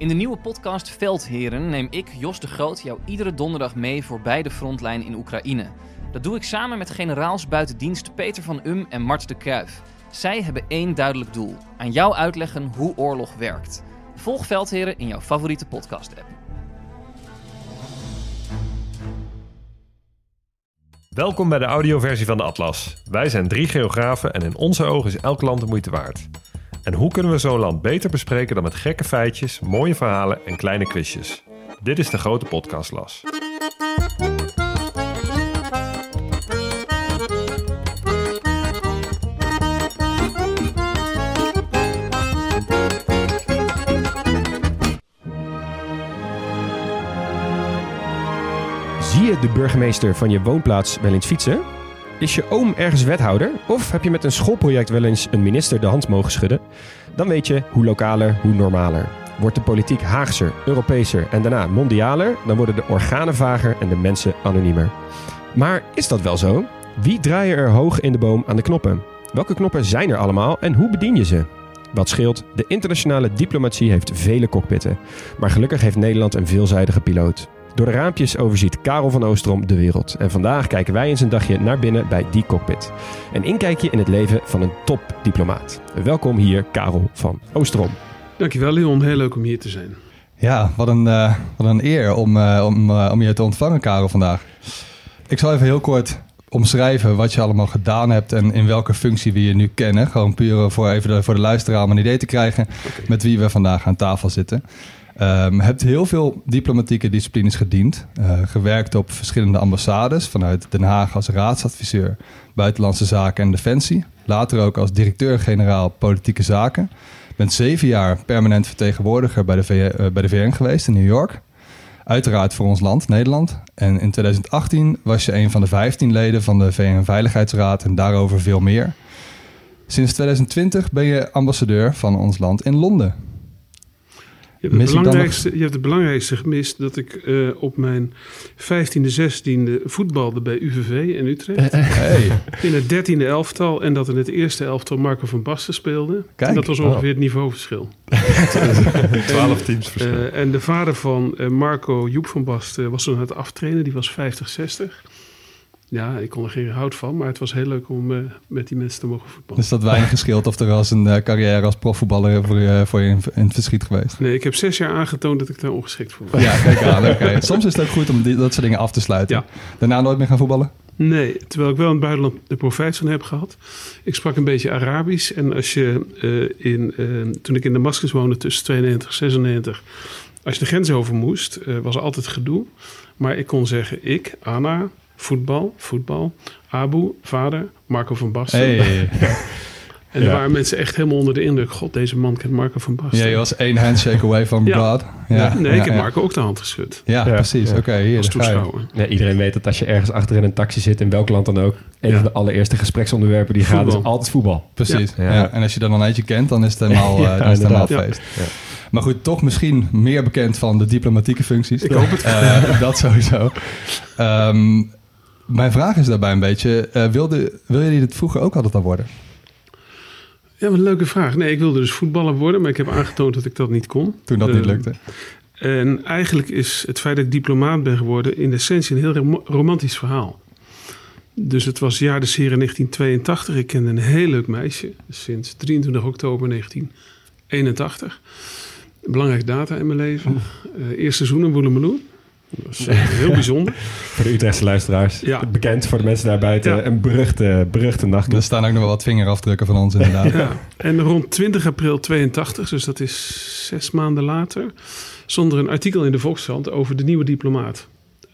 In de nieuwe podcast Veldheren neem ik, Jos de Groot, jou iedere donderdag mee voorbij de frontlijn in Oekraïne. Dat doe ik samen met generaals buiten dienst Peter van Um en Mart de Kruif. Zij hebben één duidelijk doel: aan jou uitleggen hoe oorlog werkt. Volg Veldheren in jouw favoriete podcast-app. Welkom bij de audioversie van de Atlas. Wij zijn drie geografen en in onze ogen is elk land de moeite waard. En hoe kunnen we zo'n land beter bespreken dan met gekke feitjes, mooie verhalen en kleine quizjes? Dit is de grote podcastlas. Zie je de burgemeester van je woonplaats wel eens fietsen? Is je oom ergens wethouder? Of heb je met een schoolproject wel eens een minister de hand mogen schudden? Dan weet je hoe lokaler, hoe normaler. Wordt de politiek Haagser, Europeeser en daarna mondialer, dan worden de organen vager en de mensen anoniemer. Maar is dat wel zo? Wie draaien er hoog in de boom aan de knoppen? Welke knoppen zijn er allemaal en hoe bedien je ze? Wat scheelt, de internationale diplomatie heeft vele cockpitten. Maar gelukkig heeft Nederland een veelzijdige piloot. Door de raampjes overziet Karel van Oostrom de wereld. En vandaag kijken wij eens een dagje naar binnen bij die cockpit. Een inkijkje in het leven van een topdiplomaat. Welkom hier, Karel van Oostrom. Dankjewel Leon, heel leuk om hier te zijn. Ja, wat een, uh, wat een eer om, uh, om, uh, om je te ontvangen, Karel, vandaag. Ik zal even heel kort omschrijven wat je allemaal gedaan hebt en in welke functie we je nu kennen. Gewoon puur voor even de, voor de luisteraar om een idee te krijgen okay. met wie we vandaag aan tafel zitten. Um, hebt heel veel diplomatieke disciplines gediend. Uh, gewerkt op verschillende ambassades. Vanuit Den Haag als raadsadviseur Buitenlandse Zaken en Defensie. Later ook als directeur-generaal Politieke Zaken. Bent zeven jaar permanent vertegenwoordiger bij de, VN, uh, bij de VN geweest in New York. Uiteraard voor ons land, Nederland. En in 2018 was je een van de 15 leden van de VN-veiligheidsraad en daarover veel meer. Sinds 2020 ben je ambassadeur van ons land in Londen. Je hebt, het belangrijkste, je hebt het belangrijkste gemist dat ik uh, op mijn 15e, 16e voetbalde bij UVV in Utrecht. Hey. In het 13e elftal en dat in het eerste elftal Marco van Basten speelde. Kijk, en dat was ongeveer oh. het niveauverschil. 12 teams verschil. Uh, en de vader van uh, Marco, Joep van Basten, was toen aan het aftrainen. Die was 50, 60. Ja, ik kon er geen hout van, maar het was heel leuk om uh, met die mensen te mogen voetballen. Dus dat weinig gescheeld of er was een uh, carrière als profvoetballer voor, uh, voor je in, in, het verschiet geweest? Nee, ik heb zes jaar aangetoond dat ik daar ongeschikt voor was. Ja, kijk aan. Okay. Soms is het ook goed om die, dat soort dingen af te sluiten. Ja. Daarna nooit meer gaan voetballen? Nee, terwijl ik wel in het buitenland de profijt van heb gehad. Ik sprak een beetje Arabisch en als je in, toen ik in Damascus woonde tussen 92 en 96... Als je de grens over moest, was er altijd gedoe. Maar ik kon zeggen, ik, Anna, voetbal, voetbal. Abu, vader, Marco van Basten. Hey. en er ja. waren mensen echt helemaal onder de indruk. God, deze man kent Marco van Basten. Ja, je was één handshake away ja. God. Ja. Nee, ik heb Marco ook de hand geschud. Ja, precies. Oké, okay, hier. Als toeschouwer. Ja, iedereen weet dat als je ergens achter in een taxi zit, in welk land dan ook, een van de allereerste gespreksonderwerpen die gaat, is altijd voetbal. Precies. En als je dan een eindje kent, dan is het helemaal, uh, dan is het helemaal feest. Maar goed, toch misschien meer bekend van de diplomatieke functies. Ik hoop het. Uh, dat sowieso. Um, mijn vraag is daarbij een beetje, uh, wilde, wil je dit vroeger ook altijd al worden? Ja, wat een leuke vraag. Nee, ik wilde dus voetballer worden, maar ik heb aangetoond dat ik dat niet kon. Toen dat uh, niet lukte. En eigenlijk is het feit dat ik diplomaat ben geworden in essentie een heel rom romantisch verhaal. Dus het was jaar des heren 1982. Ik kende een heel leuk meisje sinds 23 oktober 1981. Belangrijke data in mijn leven. Uh, eerste seizoen in Woelemeloe. Dat was heel bijzonder. voor de Utrechtse luisteraars. Ja. Bekend voor de mensen daarbuiten. Ja. Een beruchte, beruchte nacht. Er staan ook nog wel wat vingerafdrukken van ons inderdaad. ja. En rond 20 april 82, dus dat is zes maanden later... stond er een artikel in de Volkskrant over de nieuwe diplomaat.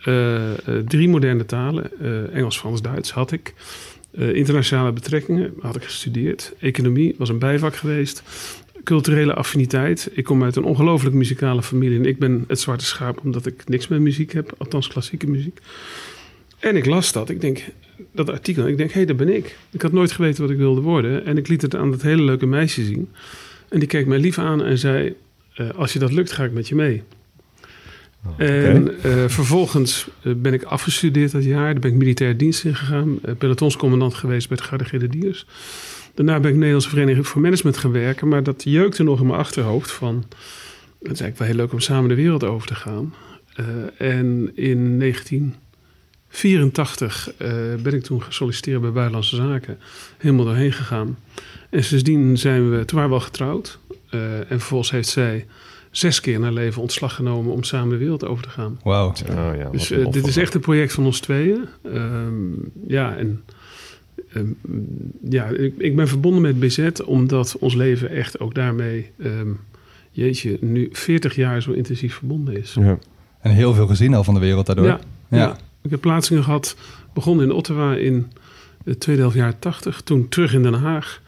Uh, uh, drie moderne talen, uh, Engels, Frans, Duits had ik. internationale betrekkingen had ik gestudeerd. Economie was een bijvak geweest culturele affiniteit. Ik kom uit een ongelooflijk muzikale familie. En ik ben het zwarte schaap omdat ik niks met muziek heb. Althans klassieke muziek. En ik las dat. Ik denk, dat artikel. Ik denk, hé, hey, daar ben ik. Ik had nooit geweten wat ik wilde worden. En ik liet het aan dat hele leuke meisje zien. En die keek mij lief aan en zei... eh, als je dat lukt, ga ik met je mee. En eh, vervolgens eh, ben ik afgestudeerd dat jaar. Daar ben ik militair dienst ingegaan. Uh, pelotonscommandant geweest bij de Garde Grenadiers. Daarna ben ik Nederlandse Vereniging voor Management gaan werken. Maar dat jeukte nog in mijn achterhoofd van... Het is eigenlijk wel heel leuk om samen de wereld over te gaan. Uh, en in 1984 uh, ben ik toen gesolliciteerd bij Buitenlandse Zaken. Helemaal doorheen gegaan. En sindsdien zijn we... Toen waren we al getrouwd. Uh, en vervolgens heeft zij zes keer in haar leven ontslag genomen om samen de wereld over te gaan. Wauw. Oh, ja, Dus uh, dit is echt een project van ons tweeën. Um, ja, en um, ja, ik, ik, ben verbonden met BZ omdat ons leven echt ook daarmee, um, jeetje, nu 40 jaar zo intensief verbonden is. Ja. En heel veel gezien al van de wereld daardoor. Ja, ja. ja. ik heb plaatsingen gehad, begonnen in Ottawa in de tweede helft jaren 80, toen terug in Den Haag.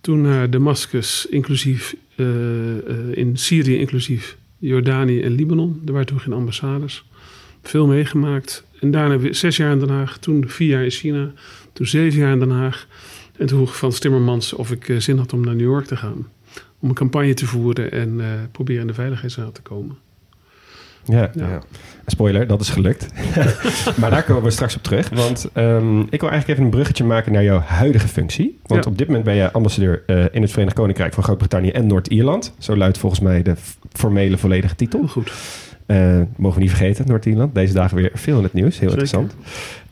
Toen naar Damascus, inclusief uh, uh, in Syrië, inclusief Jordanië en Libanon. Er waren toen geen ambassades. Veel meegemaakt. En daarna weer zes jaar in Den Haag. Toen vier jaar in China. Toen zeven jaar in Den Haag. En toen vroeg Frans Timmermans of ik uh, zin had om naar New York te gaan. Om een campagne te voeren en proberen in de Veiligheidsraad te komen. Ja, ja. ja, spoiler, dat is gelukt. maar daar komen we straks op terug. Want um, ik wil eigenlijk even een bruggetje maken naar jouw huidige functie. Want ja. op dit moment ben je ambassadeur uh, in het Verenigd Koninkrijk van Groot-Brittannië en Noord-Ierland. Zo luidt volgens mij de formele volledige titel. Goed. Uh, mogen we niet vergeten, Noord-Ierland. Deze dagen weer veel in het nieuws. Heel Zeker. interessant.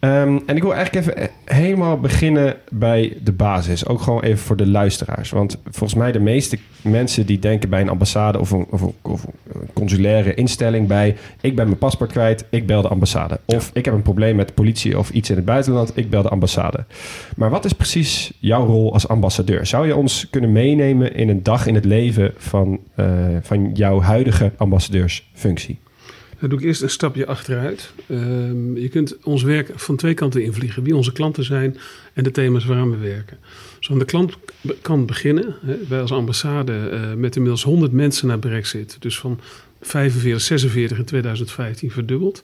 Um, en ik wil eigenlijk even helemaal beginnen bij de basis. Ook gewoon even voor de luisteraars. Want volgens mij de meeste mensen die denken bij een ambassade of een, of een, of een consulaire instelling bij... ik ben mijn paspoort kwijt, ik bel de ambassade. Of ja. ik heb een probleem met de politie of iets in het buitenland, ik bel de ambassade. Maar wat is precies jouw rol als ambassadeur? Zou je ons kunnen meenemen in een dag in het leven van, uh, van jouw huidige ambassadeursfunctie? Dan doe ik eerst een stapje achteruit. Um, je kunt ons werk van twee kanten invliegen. Wie onze klanten zijn en de thema's waaraan we werken. Dus aan de klantkant beginnen. Hè, wij als ambassade uh, met inmiddels 100 mensen naar Brexit. Dus van 45, 46 in 2015 verdubbeld.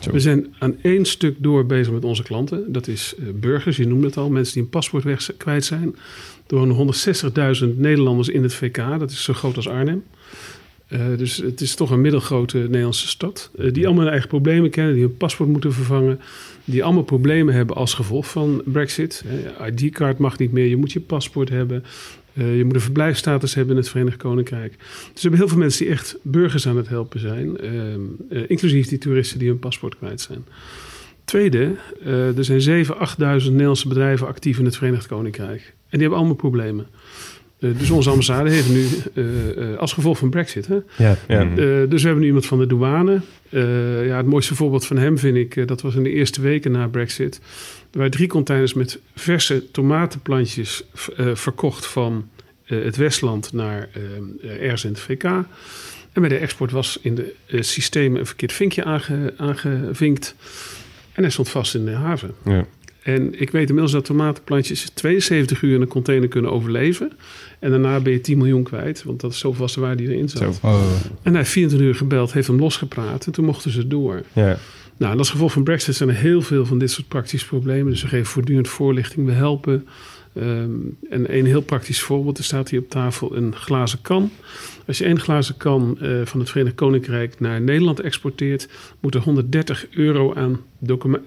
Zo. We zijn aan één stuk door bezig met onze klanten. Dat is uh, burgers, je noemde het al. Mensen die een paspoort weg kwijt zijn. Er wonen 160.000 Nederlanders in het VK. Dat is zo groot als Arnhem. Uh, dus het is toch een middelgrote Nederlandse stad. Uh, die allemaal hun eigen problemen kennen, die hun paspoort moeten vervangen. Die allemaal problemen hebben als gevolg van Brexit. Uh, ID-kaart mag niet meer, je moet je paspoort hebben. je moet een verblijfsstatus hebben in het Verenigd Koninkrijk. Dus we hebben heel veel mensen die echt burgers aan het helpen zijn. inclusief die toeristen die hun paspoort kwijt zijn. Tweede, er zijn 7.000, 8.000 Nederlandse bedrijven actief in het Verenigd Koninkrijk. En die hebben allemaal problemen. Uh, dus onze ambassade heeft nu, uh, uh, als gevolg van Brexit, hè? Ja, ja. dus we hebben nu iemand van de douane. ja, het mooiste voorbeeld van hem vind ik, dat was in de eerste weken na Brexit. Er waren drie containers met verse tomatenplantjes verkocht van het Westland naar ergens in het VK. En bij de export was in de systemen een verkeerd vinkje aange, aangevinkt. En hij stond vast in de haven. Ja. En ik weet inmiddels dat tomatenplantjes 72 uur in een container kunnen overleven. En daarna ben je 10 miljoen kwijt, want dat is zoveel was de waarde die erin zat. Oh. En hij heeft 24 uur gebeld, heeft hem losgepraat en toen mochten ze door. Ja. Nou, en als gevolg van Brexit zijn er heel veel van dit soort praktische problemen. Dus we geven voortdurend voorlichting, we helpen. Um, en een heel praktisch voorbeeld, er staat hier op tafel een glazen kan. Als je één glazen kan uh, van het Verenigd Koninkrijk naar Nederland exporteert, moet er 130 euro aan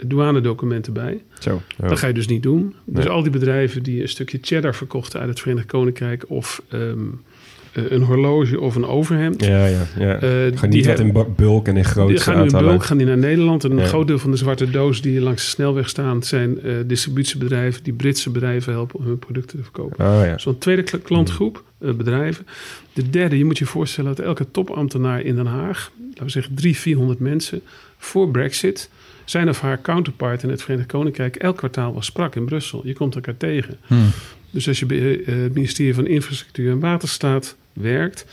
douanedocumenten bij. Zo, ja. Dat ga je dus niet doen. Dus nee. al die bedrijven die een stukje cheddar verkochten uit het Verenigd Koninkrijk of um, uh, een horloge of een overhemd. Ja, ja, ja. Uh, gaan niet wat in bulk en in grote Die gaan nu in bulk, gaan die naar Nederland. En een ja. groot deel van de zwarte doos die langs de snelweg staan... zijn uh, distributiebedrijven die Britse bedrijven helpen om hun producten te verkopen. Oh, ja. Zo'n tweede klantgroep, uh, bedrijven. De derde, je moet je voorstellen dat elke topambtenaar in Den Haag... laten we zeggen drie, vierhonderd mensen voor Brexit... zijn of haar counterpart in het Verenigd Koninkrijk... elk kwartaal was sprak in Brussel. Je komt elkaar tegen. Hmm. Dus als je bij het ministerie van Infrastructuur en Waterstaat werkt,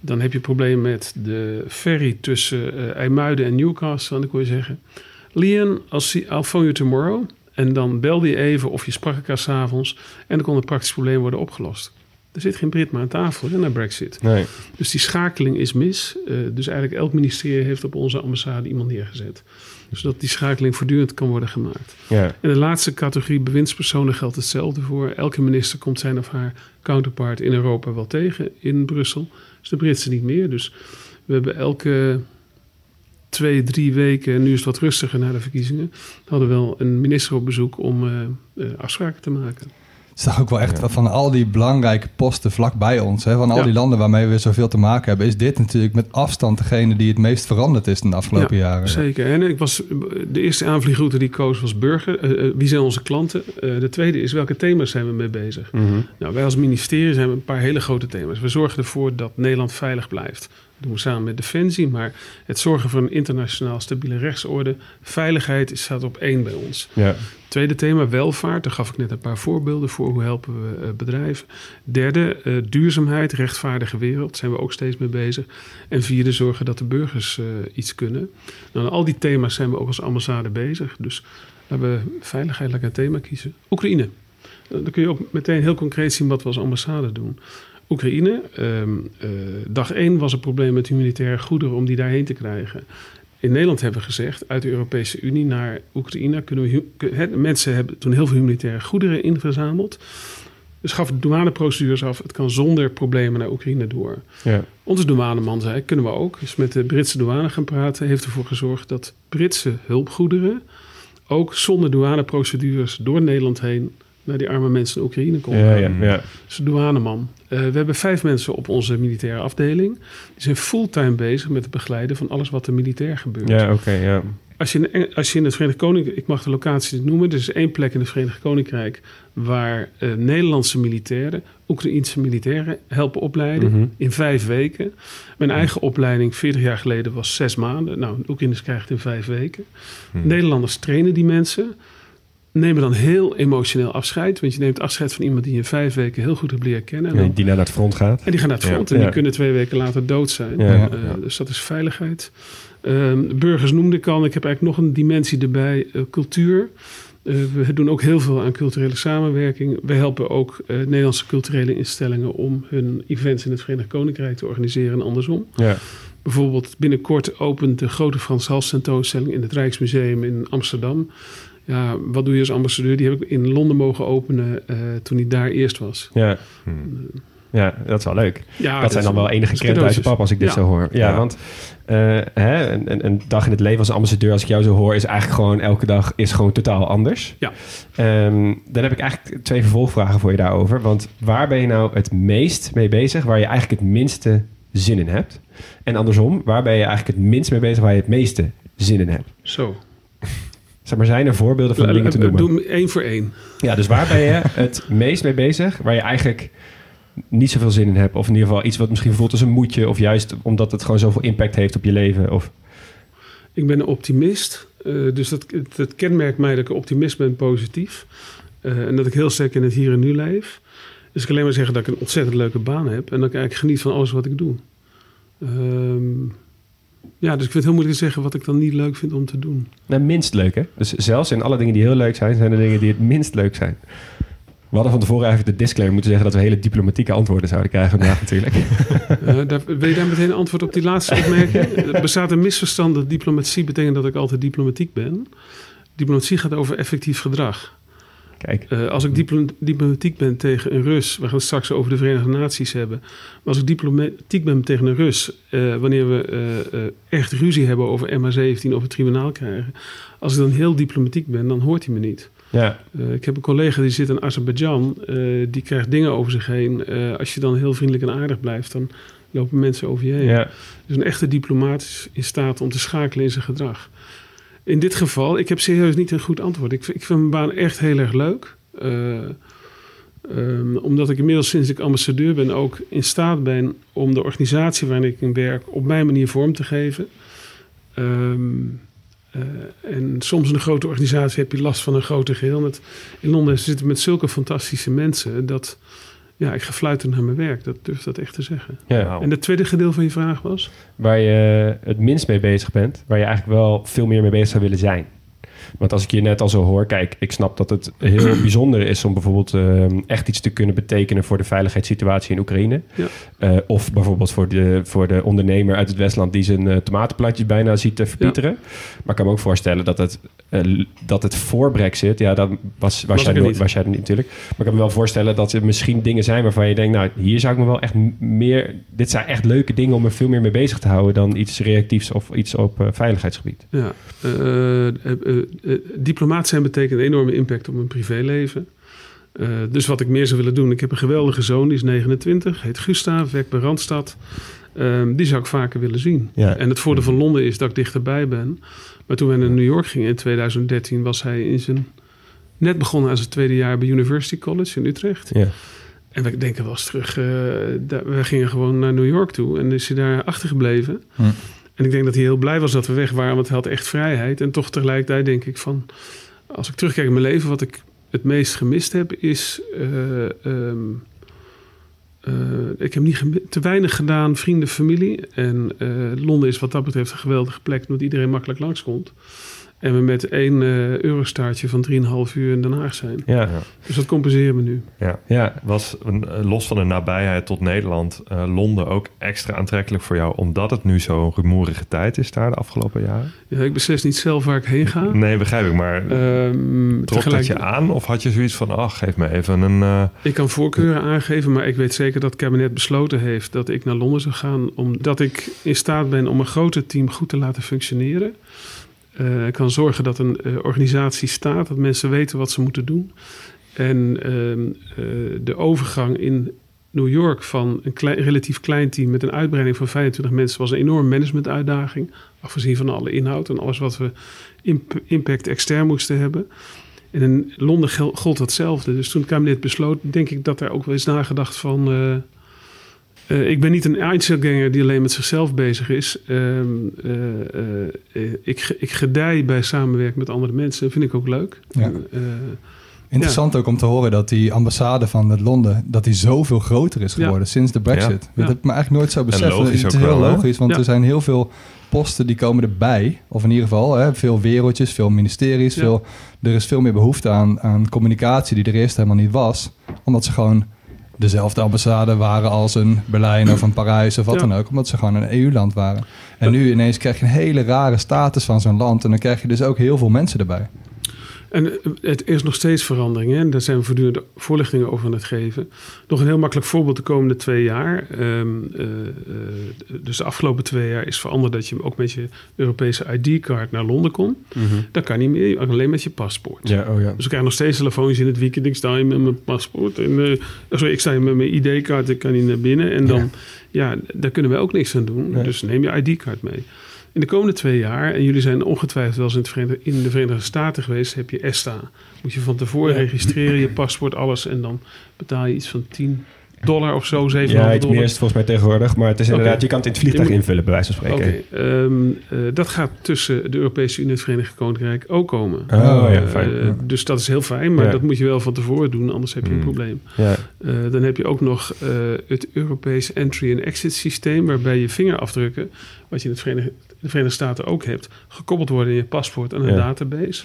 dan heb je problemen met de ferry tussen uh, IJmuiden en Newcastle. En dan kon je zeggen: see, I'll phone you tomorrow. En dan belde je even of je sprak elkaar s'avonds. En dan kon het praktisch probleem worden opgelost. Er zit geen Brit meer aan tafel hè, na Brexit. Nee. Dus die schakeling is mis. Eh, dus eigenlijk elk ministerie heeft op onze ambassade iemand neergezet. Zodat die schakeling voortdurend kan worden gemaakt. Ja. En de laatste categorie bewindspersonen geldt hetzelfde voor. Elke minister komt zijn of haar counterpart in Europa wel tegen in Brussel. Dus de Britse niet meer. Dus we hebben elke twee, drie weken, en nu is het wat rustiger na de verkiezingen, hadden we wel een minister op bezoek om eh, eh, afspraken te maken. Toch ook wel echt van al die belangrijke posten vlakbij ons. Hè, van al Ja. die landen waarmee we zoveel te maken hebben, is dit natuurlijk met afstand degene die het meest veranderd is in de afgelopen jaren. Zeker. En ik was, de eerste aanvliegroute die ik koos was burger. Eh, eh, wie zijn onze klanten? Eh, de tweede is welke thema's zijn we mee bezig? Mhm. Nou, wij als ministerie zijn een paar hele grote thema's. We zorgen ervoor dat Nederland veilig blijft. Doen we samen met Defensie. Maar het zorgen voor een internationaal stabiele rechtsorde. Veiligheid staat op één bij ons. Ja. Tweede thema, welvaart. Daar gaf ik net een paar voorbeelden voor. Hoe helpen we eh, bedrijven? Derde, eh, duurzaamheid, rechtvaardige wereld. Daar zijn we ook steeds mee bezig. En vierde, zorgen dat de burgers eh, iets kunnen. Nou, al die thema's zijn we ook als ambassade bezig. Dus laten we veiligheid lekker een thema kiezen. Oekraïne. Dan kun je ook meteen heel concreet zien wat we als ambassade doen. Oekraïne, ehm, eh, dag één was een probleem met humanitaire goederen om die daarheen te krijgen. In Nederland hebben we gezegd, uit de Europese Unie naar Oekraïne kunnen we... mensen hebben toen heel veel humanitaire goederen ingezameld. Dus gaf de douaneprocedures af. Het kan zonder problemen naar Oekraïne door. Ja. Onze douaneman zei, kunnen we ook. Is met de Britse douane gaan praten. Heeft ervoor gezorgd dat Britse hulpgoederen... ook zonder douaneprocedures door Nederland heen... naar die arme mensen in Oekraïne konden. Ja, ja, ja. Dus de douaneman. Eh, we hebben vijf mensen op onze militaire afdeling. Die zijn fulltime bezig met het begeleiden van alles wat er militair gebeurt. Ja, oké, ja. Als, je in, als je in het Verenigd Koninkrijk, ik mag de locatie niet noemen, er is één plek in het Verenigd Koninkrijk waar eh, Nederlandse militairen, Oekraïense militairen helpen opleiden Mhm. in vijf weken. Mijn eigen opleiding 40 jaar geleden was zes maanden. Nou, Oekraïners krijgen het in vijf weken. Nederlanders trainen die mensen. Nemen dan heel emotioneel afscheid. Want je neemt afscheid van iemand die je in vijf weken heel goed hebt leren kennen. En, Die naar het front gaat. en die gaan naar het Ja. front. En Ja. die kunnen twee weken later dood zijn. Ja. Eh, Dus dat is veiligheid. Ehm, burgers noemde ik al. Ik heb eigenlijk nog een dimensie erbij. eh, cultuur. Eh, we doen ook heel veel aan culturele samenwerking. We helpen ook eh, Nederlandse culturele instellingen om hun events in het Verenigd Koninkrijk te organiseren en andersom. Ja. Bijvoorbeeld binnenkort opent de grote Frans Hals tentoonstelling in het Rijksmuseum in Amsterdam. Ja, wat doe je als ambassadeur? Die heb ik in Londen mogen openen eh, toen hij daar eerst was. Ja. Ja, dat is wel leuk. Ja, dat zijn dan wel enige krenten uit cadeautjes. pap als ik dit Ja. zo hoor. Ja, Ja. want eh, hè, een, een, een dag in het leven als ambassadeur, als ik jou zo hoor, is eigenlijk gewoon elke dag is gewoon totaal anders. Ja. Ehm, dan heb ik eigenlijk twee vervolgvragen voor je daarover. Want waar ben je nou het meest mee bezig, waar je eigenlijk het minste zin in hebt? En andersom, waar ben je eigenlijk het minst mee bezig, waar je het meeste zin in hebt? Zo. Zeg maar, zijn er voorbeelden van dingen te noemen? Doe hem één voor één. Ja, dus waar ben je het meest mee bezig? Waar je eigenlijk niet zoveel zin in hebt. Of in ieder geval iets wat misschien voelt als een moedje. Of juist omdat het gewoon zoveel impact heeft op je leven. Of, Ik ben een optimist. eh, dus dat, het, het kenmerkt mij dat ik een optimist ben, positief. Eh, en dat ik heel sterk in het hier en nu leef. Dus ik kan alleen maar zeggen dat ik een ontzettend leuke baan heb. En dat ik eigenlijk geniet van alles wat ik doe. Ehm, ja, dus ik vind het heel moeilijk te zeggen wat ik dan niet leuk vind om te doen. nou, minst leuk, hè? Dus zelfs in alle dingen die heel leuk zijn, zijn er dingen die het minst leuk zijn. We hadden van tevoren eigenlijk de disclaimer moeten zeggen... dat we hele diplomatieke antwoorden zouden krijgen vandaag natuurlijk. Daar, wil je daar meteen een antwoord op die laatste opmerking? Er bestaat een misverstand dat diplomatie betekent dat ik altijd diplomatiek ben. Diplomatie gaat over effectief gedrag. Kijk, Eh, als ik diplo- diplomatiek ben tegen een Rus, we gaan het straks over de Verenigde Naties hebben. Maar als ik diplomatiek ben tegen een Rus, eh, wanneer we eh, echt ruzie hebben over MH17 of het tribunaal krijgen. Als ik dan heel diplomatiek ben, dan hoort hij me niet. ja, ik heb een collega die zit in Azerbeidzjan, die krijgt dingen over zich heen. Als je dan heel vriendelijk en aardig blijft, dan lopen mensen over je heen. ja, Dus een echte diplomaat is in staat om te schakelen in zijn gedrag. In dit geval, ik heb serieus niet een goed antwoord. Ik, ik vind mijn baan echt heel erg leuk. Eh, ehm, omdat ik inmiddels sinds ik ambassadeur ben ook in staat ben om de organisatie waarin ik in werk op mijn manier vorm te geven. Ehm, eh, en soms in een grote organisatie heb je last van een groter geheel. In Londen zitten we met zulke fantastische mensen dat ja, ik ga fluiten naar mijn werk. Dat durf ik dat echt te zeggen. ja. En het tweede gedeelte van je vraag was? Waar je het minst mee bezig bent. Waar je eigenlijk wel veel meer mee bezig zou willen zijn. Want als ik je net al zo hoor, kijk, ik snap dat het heel bijzonder is om bijvoorbeeld eh, echt iets te kunnen betekenen voor de veiligheidssituatie in Oekraïne. Ja. Eh, of bijvoorbeeld voor de, voor de ondernemer uit het Westland die zijn uh, tomatenplantjes bijna ziet te verpieteren. Maar ik kan me ook voorstellen dat het, uh, dat het voor Brexit, ja, dat was, was, jij, nooit- niet. was jij niet natuurlijk. Maar ik kan me wel voorstellen dat er misschien dingen zijn waarvan je denkt, nou, hier zou ik me wel echt meer, dit zijn echt leuke dingen om er veel meer mee bezig te houden dan iets reactiefs of iets op eh, veiligheidsgebied. Ja, eh, eh, eh, eh, diplomaat zijn betekent een enorme impact op mijn privéleven. Eh, dus wat ik meer zou willen doen. Ik heb een geweldige zoon, die is 29, heet Gustav, werkt bij Randstad. Ehm, die zou ik vaker willen zien. Ja. En het voordeel van Londen is dat ik dichterbij ben. Maar toen wij naar New York gingen in 2013, was hij in zijn, net begonnen aan zijn tweede jaar bij University College in Utrecht. Ja. En we denken wel eens terug, eh, daar- we gingen gewoon naar New York toe en is hij daar achtergebleven. Hm. En ik denk dat hij heel blij was dat we weg waren, want hij had echt vrijheid. En toch tegelijkertijd denk ik van, als ik terugkijk in mijn leven, wat ik het meest gemist heb, is. eh, ehm, eh, ik heb niet te weinig gedaan, vrienden, familie. En eh, Londen is wat dat betreft een geweldige plek, omdat iedereen makkelijk langskomt. En we met één eh eurostaartje van 3,5 uur in Den Haag zijn. Ja. Dus dat compenseren we nu. Ja. Ja. Was een- eh, los van de nabijheid tot Nederland, eh, Londen ook extra aantrekkelijk voor jou, omdat het nu zo'n rumoerige tijd is daar de afgelopen jaren? Ja, ik beslis niet zelf waar ik heen ga. Nee, begrijp ik, maar Ehm, trok dat tegelijk- je aan of had je zoiets van, ach, geef me even een... eh, Ik kan voorkeuren aangeven, maar ik weet zeker dat het kabinet besloten heeft dat ik naar Londen zou gaan. Omdat ik in staat ben om een groter team goed te laten functioneren. Eh, kan zorgen dat een eh, organisatie staat, dat mensen weten wat ze moeten doen. En ehm, eh, de overgang in New York van een klein, relatief klein team met een uitbreiding van 25 mensen was een enorme managementuitdaging. Afgezien van alle inhoud en alles wat we imp- impact extern moesten hebben. En in Londen gold hetzelfde. Dus toen het kabinet besloot, denk ik dat er ook wel eens nagedacht van. Eh, ik ben niet een Einzelganger die alleen met zichzelf bezig is. Ehm, eh, eh, ik, ik gedij bij samenwerken met andere mensen. Dat vind ik ook leuk. Ja. Eh, Interessant ook om te horen dat die ambassade van het Londen... dat die zoveel groter is geworden sinds de brexit. Dat Ja. heb ik me eigenlijk nooit zo beseffen. logisch het ook is heel wel, logisch, want Ja. er zijn heel veel posten die komen erbij. Of in ieder geval hè, veel wereldjes, veel ministeries. Ja. Veel, er is veel meer behoefte aan, aan communicatie die er eerst helemaal niet was. Omdat ze gewoon dezelfde ambassade waren als een Berlijn of een Parijs of wat Ja. dan ook. Omdat ze gewoon een EU-land waren. En nu ineens krijg je een hele rare status van zo'n land. En dan krijg je dus ook heel veel mensen erbij. En eh, het is nog steeds verandering. Hè? En daar zijn we voortdurend voorlichtingen over aan het geven. Nog een heel makkelijk voorbeeld de komende twee jaar. Ehm, eh, eh, dus de afgelopen twee jaar is veranderd dat je ook met je Europese ID-kaart naar Londen kon. Dat kan niet meer, alleen met je paspoort. Ja, oh ja. Dus ik krijg nog steeds telefoontjes in het weekend. Ik sta hier met mijn paspoort. En, eh, sorry, ik sta hier met mijn ID-kaart. Ik kan niet naar binnen. En dan, ja, daar kunnen we ook niks aan doen. Nee. Dus neem je ID-kaart mee. In de komende twee jaar, en jullie zijn ongetwijfeld wel eens in, Verenigde, in de Verenigde Staten geweest, heb je ESTA. Moet je van tevoren Ja. registreren, je paspoort, alles. En dan betaal je iets van 10 dollar of zo, 7,5 Ja, iets dollar. meer is het volgens mij tegenwoordig. Maar het is inderdaad, je kan het in het vliegtuig moet- invullen, bij wijze van Oké, spreken. ehm, eh, dat gaat tussen de Europese Unie en het Verenigd Koninkrijk ook komen. Oh, ja, Eh, fijn. eh, dus dat is heel fijn, maar Ja. dat moet je wel van tevoren doen, anders heb je een Hmm. probleem. Ja. Dan heb je ook nog het Europees Entry and Exit systeem, waarbij je vingerafdrukken, wat je in het Verenigde, de Verenigde Staten ook hebt, gekoppeld worden in je paspoort aan een Ja. database.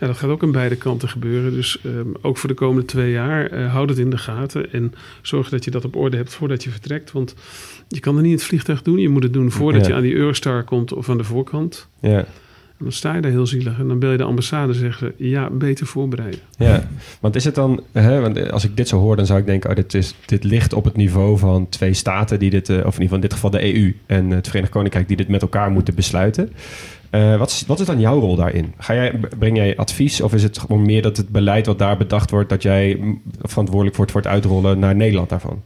Ja, dat gaat ook aan beide kanten gebeuren. Dus ehm, ook voor de komende twee jaar, eh, houd het in de gaten en zorg dat je dat op orde hebt voordat je vertrekt. Want je kan het niet in het vliegtuig doen. Je moet het doen voordat Ja. je aan die Eurostar komt of aan de voorkant. Ja. Dan sta je daar heel zielig en dan bel je de ambassade en zeggen ze, ja, beter voorbereiden. Ja, want is het dan, hè, want als ik dit zo hoor, dan zou ik denken, oh, dit, is, dit ligt op het niveau van twee staten die dit, eh, of in ieder geval in dit geval de EU en het Verenigd Koninkrijk, die dit met elkaar moeten besluiten. Eh, wat, is, wat is dan jouw rol daarin? Ga jij, breng jij advies of is het gewoon meer dat het beleid wat daar bedacht wordt, dat jij verantwoordelijk wordt voor het uitrollen naar Nederland daarvan?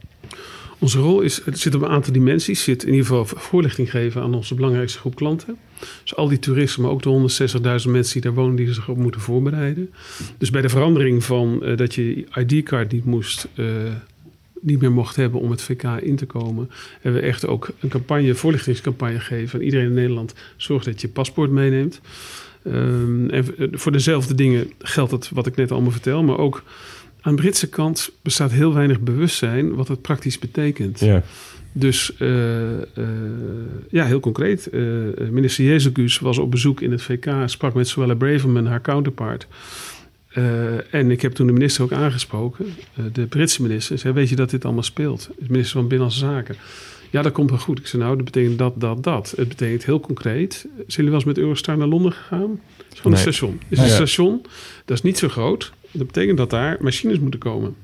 Onze rol is, het zit op een aantal dimensies. Zit in ieder geval voorlichting geven aan onze belangrijkste groep klanten. Dus al die toeristen, maar ook de 160.000 mensen die daar wonen, die zich op moeten voorbereiden. Dus bij de verandering van eh, dat je ID-kaart niet moest, eh, niet meer mocht hebben om het VK in te komen, hebben we echt ook een campagne, voorlichtingscampagne gegeven aan iedereen in Nederland. Zorg dat je paspoort meeneemt. Ehm, en voor dezelfde dingen geldt het wat ik net allemaal vertel, maar ook aan de Britse kant bestaat heel weinig bewustzijn wat het praktisch betekent. Ja. Dus eh, eh, ja, heel concreet. eh, minister Jezus was op bezoek in het VK, sprak met Suella Braverman, haar counterpart. En ik heb toen de minister ook aangesproken, de Britse minister. Zei, weet je dat dit allemaal speelt? De minister van Binnenlandse Zaken. Ja, dat komt wel goed. Ik zei, nou, dat betekent dat, dat, dat. Het betekent heel concreet. Zijn jullie wel eens met Eurostar naar Londen gegaan? Het is gewoon Nee. een station. Het is Ja. een station, dat is niet zo groot. Dat betekent dat daar machines moeten komen.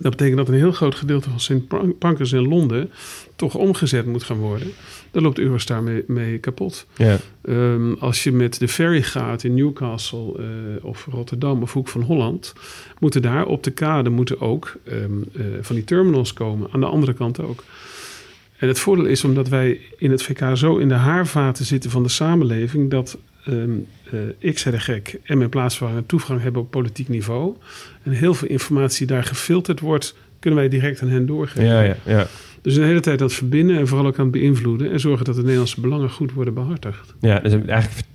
Dat betekent dat een heel groot gedeelte van St. Pan- Pancras in Londen toch omgezet moet gaan worden. Daar loopt Eurostar mee, mee kapot. Ja. Ehm, als je met de ferry gaat in Newcastle eh, of Rotterdam of Hoek van Holland, moeten daar op de kade moeten ook ehm, eh, van die terminals komen. Aan de andere kant ook. En het voordeel is omdat wij in het VK zo in de haarvaten zitten van de samenleving, dat ehm, eh, ik, zei de gek, en mijn plaatsvervanger toegang hebben op politiek niveau. En heel veel informatie die daar gefilterd wordt, kunnen wij direct aan hen doorgeven. Ja, ja, ja. Dus een hele tijd aan het verbinden en vooral ook aan het beïnvloeden en zorgen dat de Nederlandse belangen goed worden behartigd. Ja, dus eigenlijk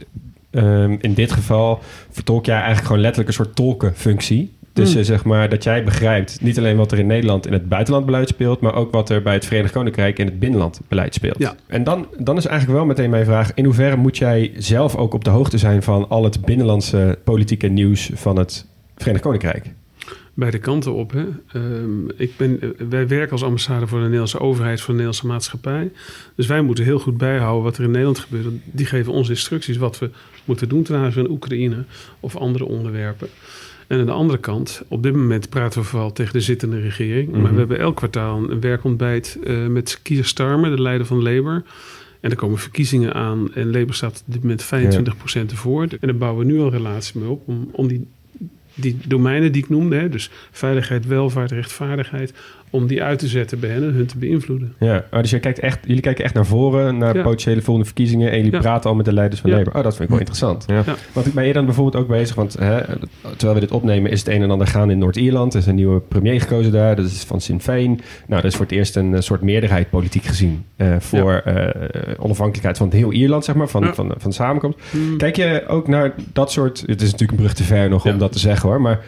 ehm, in dit geval vertolk jij eigenlijk gewoon letterlijk een soort tolkenfunctie. Dus Hmm. eh, zeg maar dat jij begrijpt niet alleen wat er in Nederland in het buitenlandbeleid speelt, maar ook wat er bij het Verenigd Koninkrijk in het binnenlandbeleid speelt. Ja. En dan, dan is eigenlijk wel meteen mijn vraag: in hoeverre moet jij zelf ook op de hoogte zijn van al het binnenlandse politieke nieuws van het Verenigd Koninkrijk? Beide kanten op. Hè. Ehm, ik ben, eh, wij werken als ambassade voor de Nederlandse overheid, voor de Nederlandse maatschappij. Dus wij moeten heel goed bijhouden wat er in Nederland gebeurt. Die geven ons instructies wat we moeten doen ten aanzien van Oekraïne of andere onderwerpen. En aan de andere kant, op dit moment praten we vooral tegen de zittende regering. Maar Mhm. we hebben elk kwartaal een werkontbijt eh, met Keir Starmer, de leider van Labour. En er komen verkiezingen aan en Labour staat op dit moment 25% ervoor. En daar bouwen we nu al relatie mee op om, om die die domeinen die ik noemde, hè, dus veiligheid, welvaart, rechtvaardigheid, om die uit te zetten bij hen en hun te beïnvloeden. Ja, oh, dus jij kijkt echt, jullie kijken echt naar voren, naar Ja. potentiële volgende verkiezingen. En jullie Ja. praten al met de leiders van Ja. Labour. Oh, dat vind ik wel interessant. Ja. Ja. Want ben je dan bijvoorbeeld ook bezig, want hè, terwijl we dit opnemen, is het een en ander gaan in Noord-Ierland. Er is een nieuwe premier gekozen daar, dat is van Sinn Féin. Nou, dat is voor het eerst een eh, soort meerderheid politiek gezien eh, voor eh, onafhankelijkheid van het heel Ierland, zeg maar, van, Ja. van, van de samenkomst. Kijk je ook naar dat soort, het is natuurlijk een brug te ver nog Ja. om dat te zeggen hoor, maar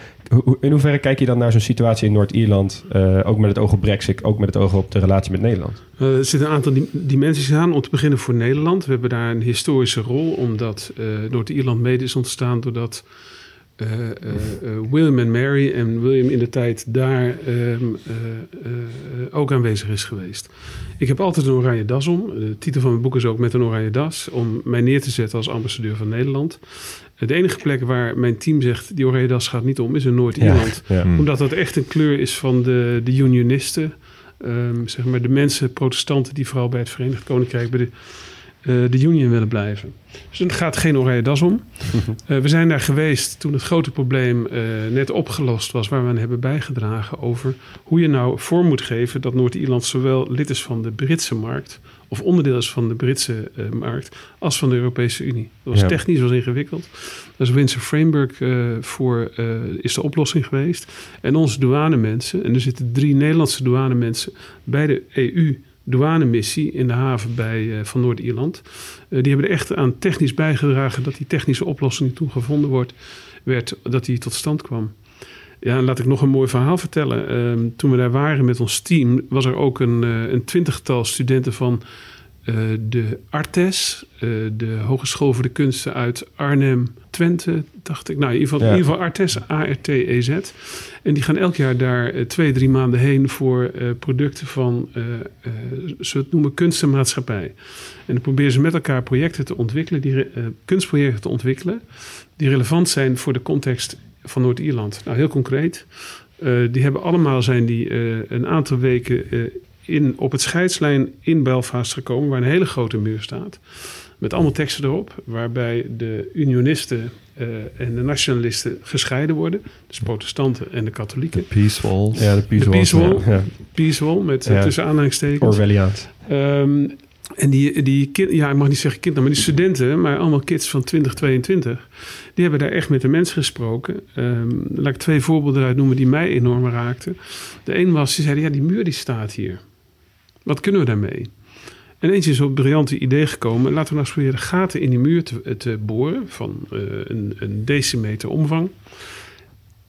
in hoeverre kijk je dan naar zo'n situatie in Noord-Ierland, eh, ook met het oog op Brexit, ook met het oog op de relatie met Nederland? Eh, er zitten een aantal dim- dimensies aan. Om te beginnen voor Nederland. We hebben daar een historische rol, omdat eh Noord-Ierland mede is ontstaan doordat William en Mary en William in de tijd daar ehm, eh, eh, eh, ook aanwezig is geweest. Ik heb altijd een oranje das om. De titel van mijn boek is ook met een oranje das, om mij neer te zetten als ambassadeur van Nederland. De enige plek waar mijn team zegt die oranje das gaat niet om, is in Noord-Ierland Ja. Hmm. omdat dat echt een kleur is van de, de unionisten. Ehm, zeg maar de mensen, protestanten, die vooral bij het Verenigd Koninkrijk bij de, de Union willen blijven. Dus er gaat geen oranje das om. Eh, we zijn daar geweest toen het grote probleem eh, net opgelost was, waar we aan hebben bijgedragen over hoe je nou vorm moet geven dat Noord-Ierland zowel lid is van de Britse markt, of onderdeel is van de Britse eh, markt, als van de Europese Unie. Dat was Ja. technisch was ingewikkeld. Daar is Windsor Framework eh, voor eh, is de oplossing geweest. En onze douanemensen, en er zitten drie Nederlandse douanemensen bij de EU douanemissie in de haven bij, eh, van Noord-Ierland. Eh, die hebben er echt aan technisch bijgedragen dat die technische oplossing die toen gevonden wordt, werd, dat die tot stand kwam. Ja, laat ik nog een mooi verhaal vertellen. Ehm, toen we daar waren met ons team, was er ook een, eh, een twintigtal studenten van eh, de Artes, eh, de Hogeschool voor de Kunsten uit Arnhem, Twente, dacht ik. Nou, in ieder geval, Ja. in ieder geval Artes, A-R-T-E-Z. En die gaan elk jaar daar eh, twee, drie maanden heen voor producten van, ze het noemen, kunstenmaatschappij. En dan proberen ze met elkaar projecten te ontwikkelen, die, kunstprojecten te ontwikkelen, die relevant zijn voor de context van Noord-Ierland. Nou, heel concreet. die hebben allemaal zijn die een aantal weken in, op het scheidslijn in Belfast gekomen, waar een hele grote muur staat. Met allemaal teksten erop, waarbij de unionisten eh, en de nationalisten gescheiden worden. Dus protestanten en de katholieken. Peace Walls. Ja, de Peace De Peace Wall. Wall. Ja. Peace Wall, met Ja. tussen aanhalingstekens. Orwelliaans. Ehm, en die, die kind, ja, ik mag niet zeggen kinderen, maar die studenten, maar allemaal kids van 2022, die hebben daar echt met de mensen gesproken. Ehm, laat ik twee voorbeelden eruit noemen die mij enorm raakten. De een was, ze zeiden, ja, die muur die staat hier. Wat kunnen we daarmee? En eentje is op het briljante idee gekomen, laten we nou eens proberen gaten in die muur te, te boren van eh, een, een decimeter omvang.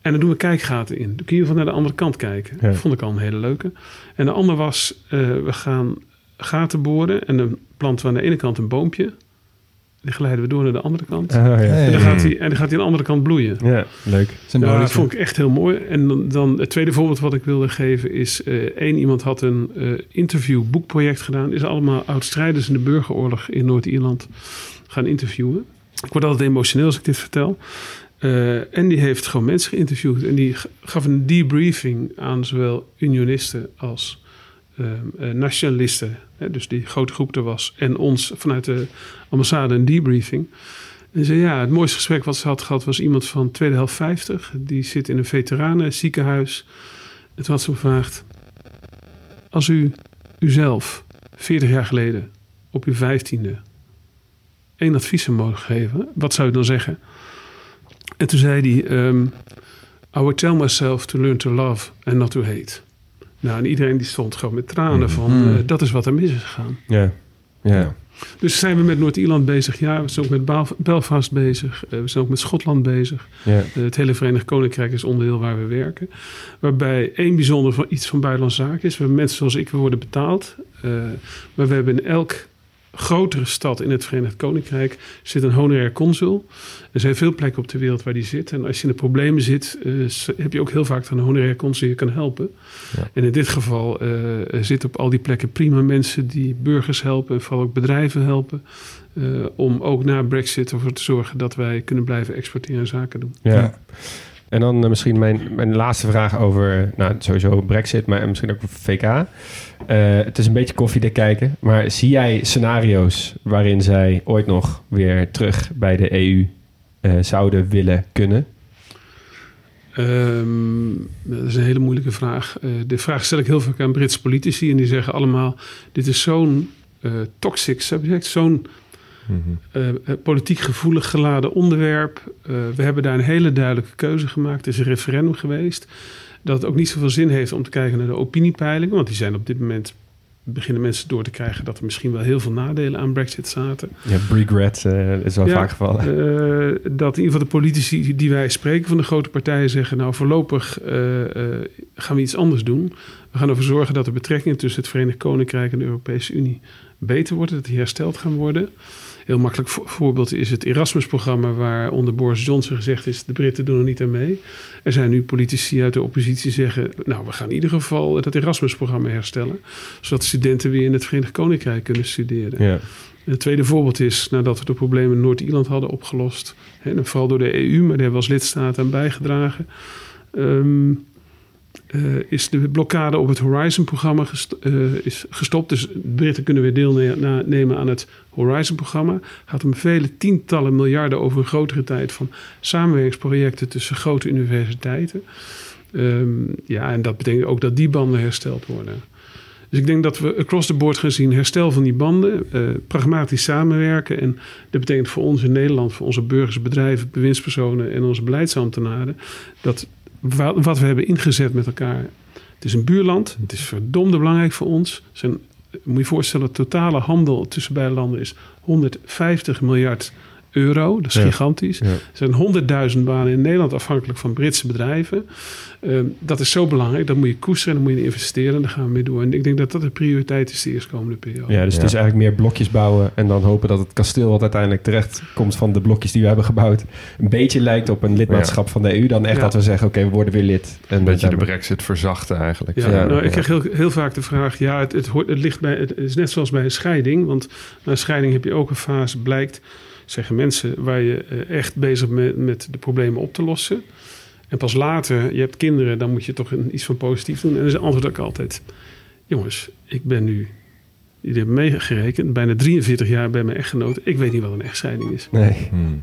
En dan doen we kijkgaten in. Dan kun je van naar de andere kant kijken. Ja. Dat vond ik al een hele leuke. En de ander was, eh, we gaan gaten boren. En dan planten we aan de ene kant een boompje. Die geleiden we door naar de andere kant. Oh, ja. Hey. En, dan gaat hij, en dan gaat aan de andere kant bloeien. ja, leuk. Ja, dat vond ik echt heel mooi. En dan, dan het tweede voorbeeld wat ik wilde geven is... eh één iemand had een eh interview boekproject gedaan. Is allemaal oud-strijders in de burgeroorlog in Noord-Ierland gaan interviewen. Ik word altijd emotioneel als ik dit vertel. Eh, en die heeft gewoon mensen geïnterviewd. En die gaf een debriefing aan zowel unionisten als eh, eh, nationalisten. Dus die grote groep er was. En ons vanuit de ambassade een debriefing. En zei ja, het mooiste gesprek wat ze had gehad was iemand van tweede helft 50. Die zit in een veteranenziekenhuis. En toen had ze gevraagd: Als u uzelf 40 jaar geleden op uw vijftiende één advies zou mogen geven, wat zou u dan zeggen? En toen zei hij: ehm, I would tell myself to learn to love and not to hate. Nou, en iedereen die stond gewoon met tranen van: Mhm. eh, dat is wat er mis is gegaan. Ja. Ja. Dus zijn we met Noord-Ierland bezig. Ja, we zijn ook met Belfast bezig. Eh, we zijn ook met Schotland bezig. Ja. Eh, het hele Verenigd Koninkrijk is onderdeel waar we werken. Waarbij één bijzonder van iets van buitenlandse zaken is. We hebben mensen zoals ik, we worden betaald. Eh, maar we hebben in elk grotere stad in het Verenigd Koninkrijk zit een honorair consul. Er zijn veel plekken op de wereld waar die zit. En als je in de problemen zit, eh, heb je ook heel vaak een honorair consul die je kan helpen. Ja. En in dit geval eh, zitten op al die plekken prima mensen die burgers helpen. En vooral ook bedrijven helpen. eh, om ook na Brexit ervoor te zorgen dat wij kunnen blijven exporteren en zaken doen. Ja. En dan eh, misschien mijn, mijn laatste vraag over, nou sowieso Brexit, maar misschien ook VK. Eh, het is een beetje koffiedik kijken, maar zie jij scenario's waarin zij ooit nog weer terug bij de EU eh, zouden willen kunnen? Ehm, dat is een hele moeilijke vraag. De vraag stel ik heel vaak aan Britse politici en die zeggen allemaal: dit is zo'n toxic subject, zo'n Eh, eh, politiek gevoelig geladen onderwerp. Eh, we hebben daar een hele duidelijke keuze gemaakt. Het is een referendum geweest. Dat het ook niet zoveel zin heeft om te kijken naar de opiniepeilingen, want die zijn op dit moment. Beginnen mensen door te krijgen dat er misschien wel heel veel nadelen aan Brexit zaten. Ja, regret is wel Ja, vaak gevallen. Dat in ieder geval de politici die wij spreken van de grote partijen zeggen... nou voorlopig gaan we iets anders doen. We gaan ervoor zorgen dat de betrekkingen tussen het Verenigd Koninkrijk en de Europese Unie beter worden. Dat die hersteld gaan worden. Heel makkelijk vo- voorbeeld is het Erasmus-programma... waar onder Boris Johnson gezegd is... de Britten doen er niet aan mee. Er zijn nu politici uit de oppositie die zeggen... nou, we gaan in ieder geval dat Erasmus-programma herstellen... zodat studenten weer in het Verenigd Koninkrijk kunnen studeren. Ja. Het tweede voorbeeld is nadat we de problemen in Noord-Ierland hadden opgelost. En vooral door de EU, maar daar hebben we als lidstaat aan bijgedragen. ehm, eh, is de blokkade op het Horizon-programma eh, is gestopt. Dus de Britten kunnen weer deelnemen aan het Horizon-programma. Gaat om vele tientallen miljarden over een grotere tijd van samenwerkingsprojecten tussen grote universiteiten. Ehm, ja, en dat betekent ook dat die banden hersteld worden. Dus ik denk dat we across the board gaan zien herstel van die banden, eh, pragmatisch samenwerken. En dat betekent voor ons in Nederland, voor onze burgers, bedrijven, bewindspersonen en onze beleidsambtenaren, dat wat we hebben ingezet met elkaar. Het is een buurland, het is verdomde belangrijk voor ons. Zijn, moet je voorstellen, totale handel tussen beide landen is 150 miljard euro. Dat is Ja. gigantisch. Ja. Er zijn 100.000 banen in Nederland afhankelijk van Britse bedrijven. Ehm, dat is zo belangrijk. Dat moet je koesteren, dan moet je in investeren. En daar gaan we mee door. En ik denk dat dat de prioriteit is de eerstkomende periode. Ja, dus het is eigenlijk meer blokjes bouwen en dan hopen dat het kasteel wat uiteindelijk terecht komt van de blokjes die we hebben gebouwd, een beetje lijkt op een lidmaatschap van de EU. Dan echt Ja. dat we zeggen, oké, we worden weer lid. En Een beetje de brexit verzachten eigenlijk. Ja, Ja, nou, ik krijg heel, heel vaak de vraag: ja, het, het, hoort, het ligt bij. Het is net zoals bij een scheiding. Want na een scheiding heb je ook een fase, blijkt, zeggen mensen, waar je eh, echt bezig bent met de problemen op te lossen. En pas later, je hebt kinderen, dan moet je toch een, iets van positief doen. En dan is het antwoord ook altijd: jongens, ik ben nu. Jullie hebben meegerekend, bijna 43 jaar bij mijn echtgenoot. Ik weet niet wat een echtscheiding is. Nee. Hmm.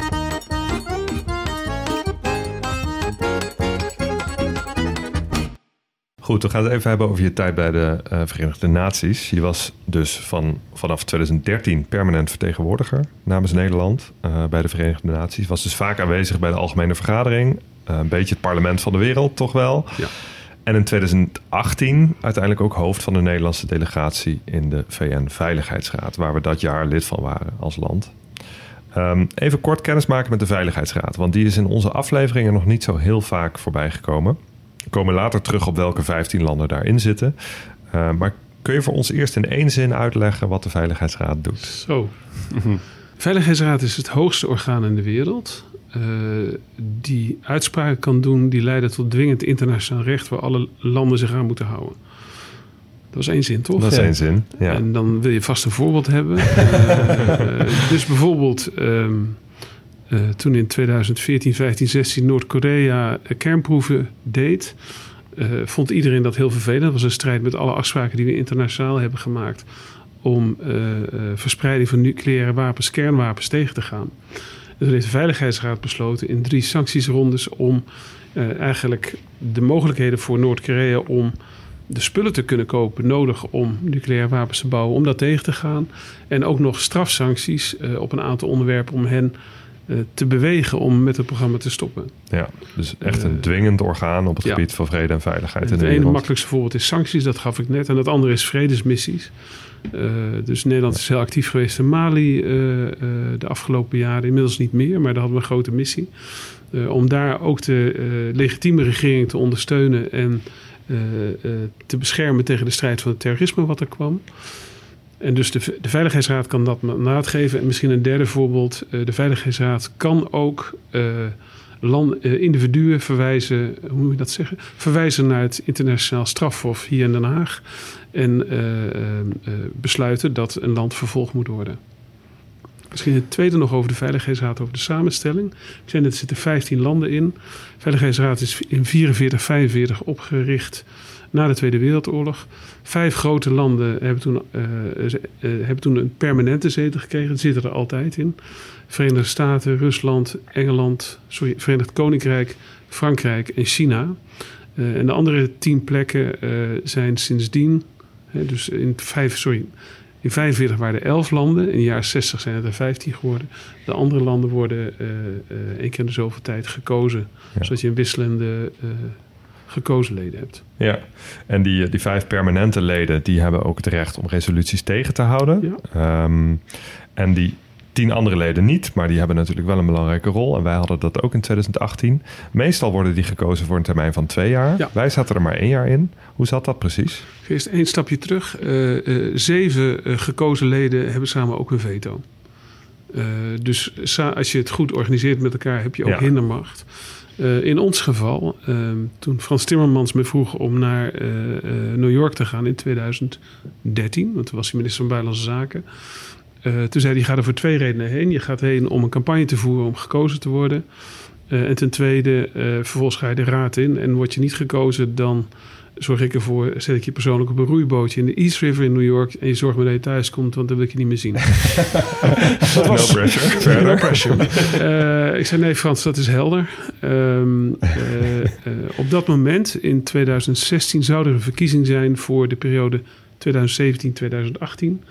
Goed, we gaan het even hebben over je tijd bij de eh, Verenigde Naties. Je was dus van, vanaf 2013 permanent vertegenwoordiger namens Nederland eh, bij de Verenigde Naties. Was dus vaak aanwezig bij de Algemene Vergadering. Eh, een beetje het parlement van de wereld, toch wel? Ja. En in 2018 uiteindelijk ook hoofd van de Nederlandse delegatie in de VN-veiligheidsraad, waar we dat jaar lid van waren als land. Ehm, even kort kennis maken met de Veiligheidsraad, want die is in onze afleveringen nog niet zo heel vaak voorbij gekomen. We komen later terug op welke 15 landen daarin zitten. Eh, maar kun je voor ons eerst in één zin uitleggen wat de Veiligheidsraad doet? Zo. Veiligheidsraad is het hoogste orgaan in de wereld. eh, die uitspraken kan doen die leiden tot dwingend internationaal recht waar alle landen zich aan moeten houden. Dat was één zin, toch? Dat is één zin. Ja. En dan wil je vast een voorbeeld hebben. Eh, eh, dus bijvoorbeeld ehm, eh, toen in 2014, 15, 16 Noord-Korea eh, kernproeven deed, eh, vond iedereen dat heel vervelend. Dat was een strijd met alle afspraken die we internationaal hebben gemaakt om verspreiding van nucleaire wapens, kernwapens tegen te gaan. En toen heeft de Veiligheidsraad besloten in drie sanctiesrondes om eigenlijk de mogelijkheden voor Noord-Korea om de spullen te kunnen kopen nodig om nucleaire wapens te bouwen, om dat tegen te gaan. En ook nog strafsancties op een aantal onderwerpen om hen te bewegen om met het programma te stoppen. ja, dus echt een Eh, dwingend orgaan op het ja. gebied van vrede en veiligheid in het ene makkelijkste voorbeeld is sancties, dat gaf ik net. En het andere is vredesmissies. Eh, dus Nederland is heel actief geweest in Mali eh, eh, de afgelopen jaren. Inmiddels niet meer, maar daar hadden we een grote missie. Eh, om daar ook de eh, legitieme regering te ondersteunen en eh, eh, te beschermen tegen de strijd van het terrorisme wat er kwam. En dus de, de Veiligheidsraad kan dat mandaat geven. En misschien een derde voorbeeld. eh, de Veiligheidsraad kan ook eh, land, eh, individuen verwijzen, hoe moet je dat zeggen? Verwijzen naar het internationaal strafhof hier in Den Haag. En besluiten dat een land vervolgd moet worden. Misschien het tweede nog over de Veiligheidsraad, over de samenstelling. Ik zei er zitten 15 landen in. De Veiligheidsraad is in 44, 45 opgericht na de Tweede Wereldoorlog. Vijf grote landen hebben toen, eh, eh, hebben toen een permanente zetel gekregen. Die zitten er altijd in. Verenigde Staten, Rusland, Engeland, sorry, Verenigd Koninkrijk, Frankrijk en China. Eh, en de andere tien plekken zijn sindsdien, hè, dus in, vijf, sorry, in 45 waren er 11 landen, in de jaren 60 zijn het er 15 geworden. De andere landen worden één keer in de zoveel tijd gekozen, Ja. zodat je een wisselende gekozen leden hebt. Ja, en die, die vijf permanente leden die hebben ook het recht om resoluties tegen te houden. Ja. Ehm, en die tien andere leden niet, maar die hebben natuurlijk wel een belangrijke rol. En wij hadden dat ook in 2018. Meestal worden die gekozen voor een termijn van twee jaar. Ja. Wij zaten er maar één jaar in. Hoe zat dat precies? Eerst één stapje terug. Eh, eh, zeven eh, gekozen leden hebben samen ook een veto. Eh, dus als je het goed organiseert met elkaar, heb je ook Ja. hindermacht. Eh, in ons geval, ehm, toen Frans Timmermans me vroeg om naar eh, eh, New York te gaan in 2013, want toen was hij minister van Buitenlandse Zaken. Toen zei hij, ga er voor twee redenen heen. Je gaat heen om een campagne te voeren om gekozen te worden. En ten tweede, vervolgens ga je de raad in. En word je niet gekozen, dan zorg ik ervoor, zet ik je persoonlijk op een roeibootje in de East River in New York. En je zorgt maar dat je thuis komt, want dan wil ik je niet meer zien. No pressure. No Verder. pressure. Eh, ik zei nee Frans, dat is helder. Ehm, eh, eh, op dat moment, in 2016, zou er een verkiezing zijn voor de periode 2017-2018.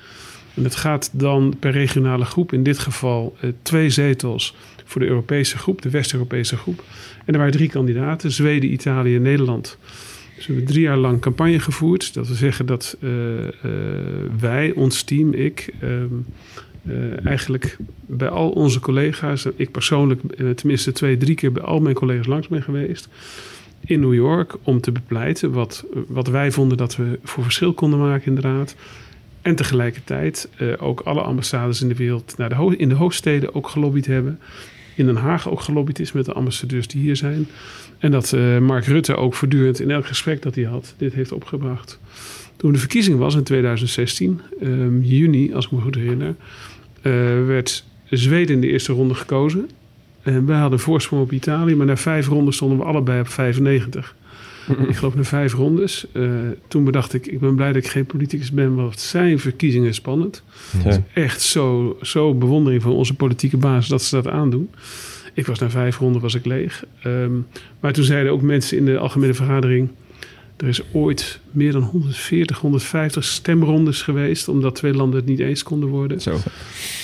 En het gaat dan per regionale groep, in dit geval twee zetels voor de Europese groep, de West-Europese groep. En er waren drie kandidaten, Zweden, Italië en Nederland. Dus we hebben drie jaar lang campagne gevoerd. Dat wil zeggen dat eh, eh, wij, ons team, ik, ehm, eh, eigenlijk bij al onze collega's, ik persoonlijk tenminste twee, drie keer bij al mijn collega's langs ben geweest. In New York om te bepleiten wat, wat wij vonden dat we voor verschil konden maken in de raad. En tegelijkertijd ook alle ambassades in de wereld, naar de in de hoofdsteden ook gelobbyd hebben. In Den Haag ook gelobbyd is met de ambassadeurs die hier zijn. En dat eh, Mark Rutte ook voortdurend in elk gesprek dat hij had, dit heeft opgebracht. Toen de verkiezing was in 2016, ehm, juni, als ik me goed herinner, eh, werd Zweden in de eerste ronde gekozen. En wij hadden voorsprong op Italië, maar na vijf rondes stonden we allebei op 95. ik geloof na vijf rondes. Eh, toen bedacht ik, ik ben blij dat ik geen politicus ben, want zijn verkiezingen spannend. Ja. Echt zo, zo bewondering van onze politieke baas dat ze dat aandoen. Ik was na vijf ronden was ik leeg. Ehm, maar toen zeiden ook mensen in de algemene vergadering... er is ooit meer dan 140, 150 stemrondes geweest... omdat twee landen het niet eens konden worden. Zo.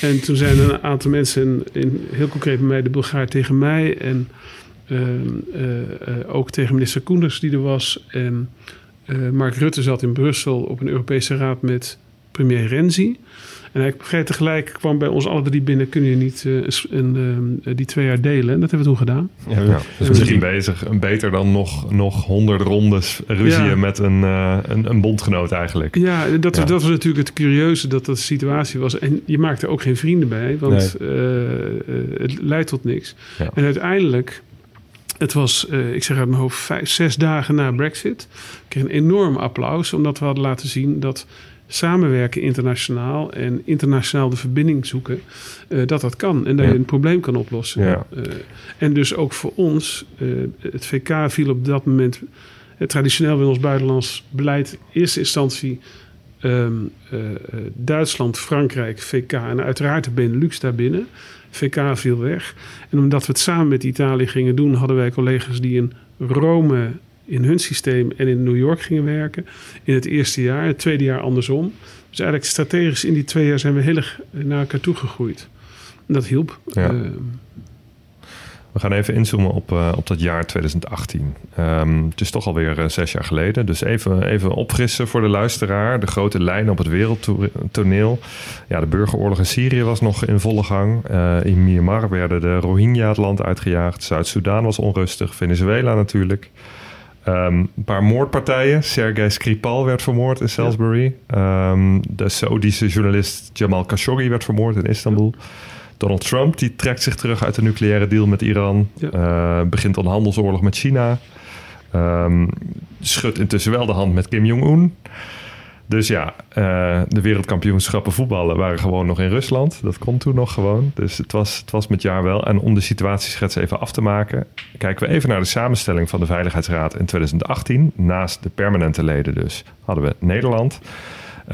En toen zijn er een aantal mensen, in, heel concreet bij mij de Bulgaar tegen mij... en ehm, eh, eh, ook tegen minister Koenders die er was. En eh, Mark Rutte zat in Brussel op een Europese raad met premier Renzi... En hij begreep tegelijk, kwam bij ons alle drie binnen... kun je niet eh, een, ehm, die twee jaar delen? En dat hebben we toen gedaan. Ja, Ja, dus misschien bezig. Beter dan nog, nog honderd rondes ruzie Ja. met een, eh, een, een bondgenoot eigenlijk. Ja, dat, Ja. dat was natuurlijk het curieuze dat dat de situatie was. En je maakte ook geen vrienden bij, want eh, eh, het leidt tot niks. En uiteindelijk, het was, eh, ik zeg uit mijn hoofd, vijf, zes dagen na Brexit. Ik kreeg een enorm applaus, omdat we hadden laten zien dat samenwerken internationaal en internationaal de verbinding zoeken, eh, dat dat kan. En dat Ja. je een probleem kan oplossen. Ja. Eh, en dus ook voor ons, eh, het VK viel op dat moment traditioneel in ons buitenlands beleid in eerste instantie ehm, eh, eh, Duitsland, Frankrijk, VK en uiteraard de Benelux daarbinnen. VK viel weg. En omdat we het samen met Italië gingen doen, hadden wij collega's die in Rome in hun systeem en in New York gingen werken. In het eerste jaar, het tweede jaar andersom. Dus eigenlijk strategisch in die twee jaar zijn we heel erg naar elkaar toe gegroeid. En dat hielp. Ja. Ehm, We gaan even inzoomen op, eh, op dat jaar 2018. Ehm, het is toch alweer uh, zes jaar geleden. Dus even, even opfrissen voor de luisteraar. De grote lijnen op het wereldtoneel. Ja, de burgeroorlog in Syrië was nog in volle gang. Uh, in Myanmar werden de Rohingya het land uitgejaagd. Zuid-Soedan was onrustig. Venezuela natuurlijk. Um, een paar moordpartijen. Sergei Skripal werd vermoord in Salisbury. Ja. Um, de Saoedische journalist Jamal Khashoggi werd vermoord in Istanbul. Donald Trump die trekt zich terug uit de nucleaire deal met Iran. Ja. Uh, begint een handelsoorlog met China. Um, schudt intussen wel de hand met Kim Jong-un. Dus ja, uh, de wereldkampioenschappen voetballen waren gewoon nog in Rusland. Dat kon toen nog gewoon. Dus het was, het was met jaar wel. En om de situatieschets even af te maken... kijken we even naar de samenstelling van de Veiligheidsraad in 2018. Naast de permanente leden dus hadden we Nederland...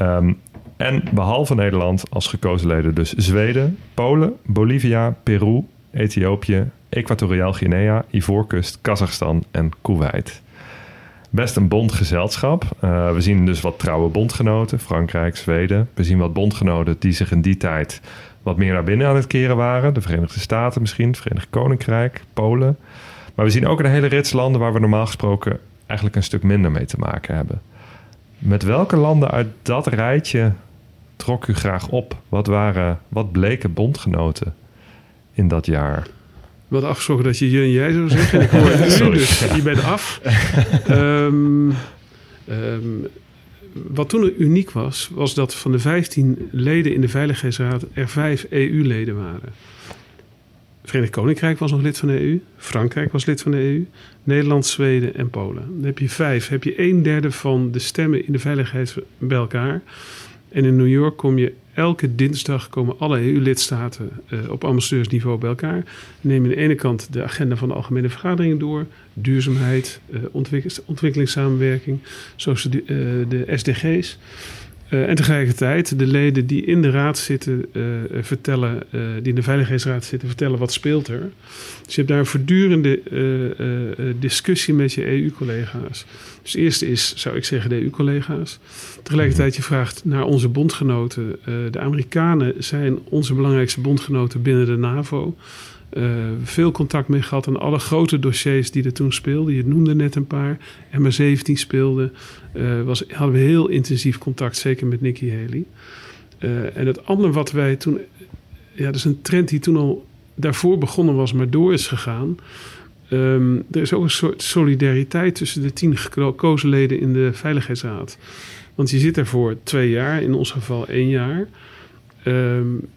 Um, en behalve Nederland als gekozen leden dus Zweden, Polen, Bolivia, Peru, Ethiopië, Equatoriaal Guinea, Ivoorkust, Kazachstan en Kuwait. Best een bondgezelschap. Uh, we zien dus wat trouwe bondgenoten, Frankrijk, Zweden. We zien wat bondgenoten die zich in die tijd wat meer naar binnen aan het keren waren. De Verenigde Staten misschien, het Verenigd Koninkrijk, Polen. Maar we zien ook een hele rits landen waar we normaal gesproken eigenlijk een stuk minder mee te maken hebben. Met welke landen uit dat rijtje trok u graag op? Wat, waren, wat bleken bondgenoten in dat jaar? We hadden afgesproken dat je je en jij zou zeggen. En ik hoor het nu, dus je bent af. um, um, wat toen uniek was, was dat van de 15 leden in de Veiligheidsraad er vijf EU-leden waren. Verenigd Koninkrijk was nog lid van de EU, Frankrijk was lid van de EU, Nederland, Zweden en Polen. Dan heb je vijf, heb je een derde van de stemmen in de veiligheid bij elkaar. En in New York kom je elke dinsdag komen alle EU-lidstaten uh, op ambassadeursniveau bij elkaar. Nemen aan de ene kant de agenda van de algemene vergaderingen door, duurzaamheid, ontwikkel ontwikkelingssamenwerking, zoals de, uh, de SDG's. Uh, en tegelijkertijd de leden die in de raad zitten uh, vertellen, uh, die in de Veiligheidsraad zitten, vertellen wat speelt er. Dus je hebt daar een voortdurende discussie met je EU-collega's. Dus het eerste is, zou ik zeggen, de EU-collega's. Tegelijkertijd je vraagt naar onze bondgenoten. de Amerikanen zijn onze belangrijkste bondgenoten binnen de NAVO. Uh, veel contact mee gehad aan alle grote dossiers die er toen speelden. Je noemde net een paar. MH17 speelde. Uh, was, hadden we heel intensief contact, zeker met Nikki Haley. Uh, en het andere wat wij toen... Ja, dat is een trend die toen al daarvoor begonnen was, maar door is gegaan. Um, er is ook een soort solidariteit tussen de tien gekozen leden in de Veiligheidsraad. Want je zit er voor twee jaar, in ons geval één jaar. Um,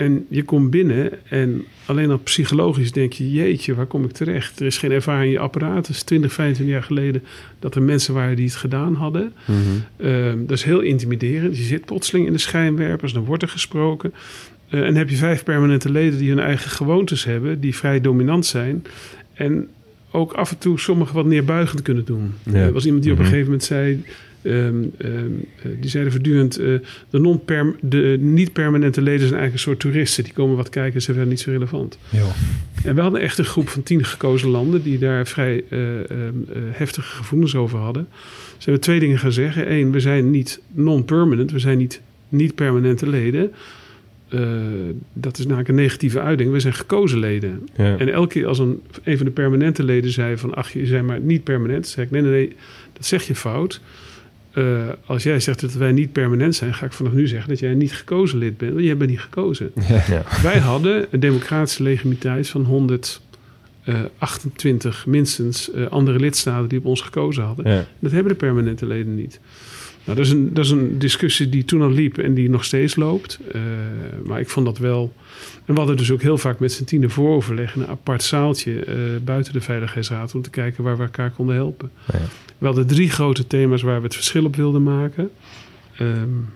en je komt binnen en alleen al psychologisch denk je: jeetje, waar kom ik terecht? Er is geen ervaring in je apparaat. Het is 20, 25 jaar geleden dat er mensen waren die het gedaan hadden. Mm -hmm. uh, dat is heel intimiderend. Je zit plotseling in de schijnwerpers, dan wordt er gesproken. Uh, en heb je vijf permanente leden die hun eigen gewoontes hebben, die vrij dominant zijn. En ook af en toe sommigen wat neerbuigend kunnen doen. Ja. Er was iemand die op een gegeven moment zei. Um, um, die zeiden voortdurend: uh, de, de niet-permanente leden zijn eigenlijk een soort toeristen. Die komen wat kijken, ze zijn niet zo relevant. Ja. En we hadden echt een groep van tien gekozen landen die daar vrij uh, heftige gevoelens over hadden. Ze hebben twee dingen gaan zeggen. Eén, we zijn niet non-permanent, we zijn niet niet-permanente leden. Uh, dat is namelijk een negatieve uiting. We zijn gekozen leden. Ja. En elke keer als een, een van de permanente leden zei van... ach, je zijn maar niet permanent. zei ik, nee, nee, nee, dat zeg je fout. Uh, als jij zegt dat wij niet permanent zijn... ga ik vanaf nu zeggen dat jij niet gekozen lid bent. Want jij bent niet gekozen. Ja. Ja. Wij hadden een democratische legitimiteit van 128 minstens... Uh, andere lidstaten die op ons gekozen hadden. Dat hebben de permanente leden niet. Nou, dat is, een, dat is een discussie die toen al liep en die nog steeds loopt. Uh, maar ik vond dat wel. En we hadden dus ook heel vaak met z'n tienen vooroverleg in een apart zaaltje uh, buiten de Veiligheidsraad om te kijken waar we elkaar konden helpen. Ja. We hadden drie grote thema's waar we het verschil op wilden maken. Um,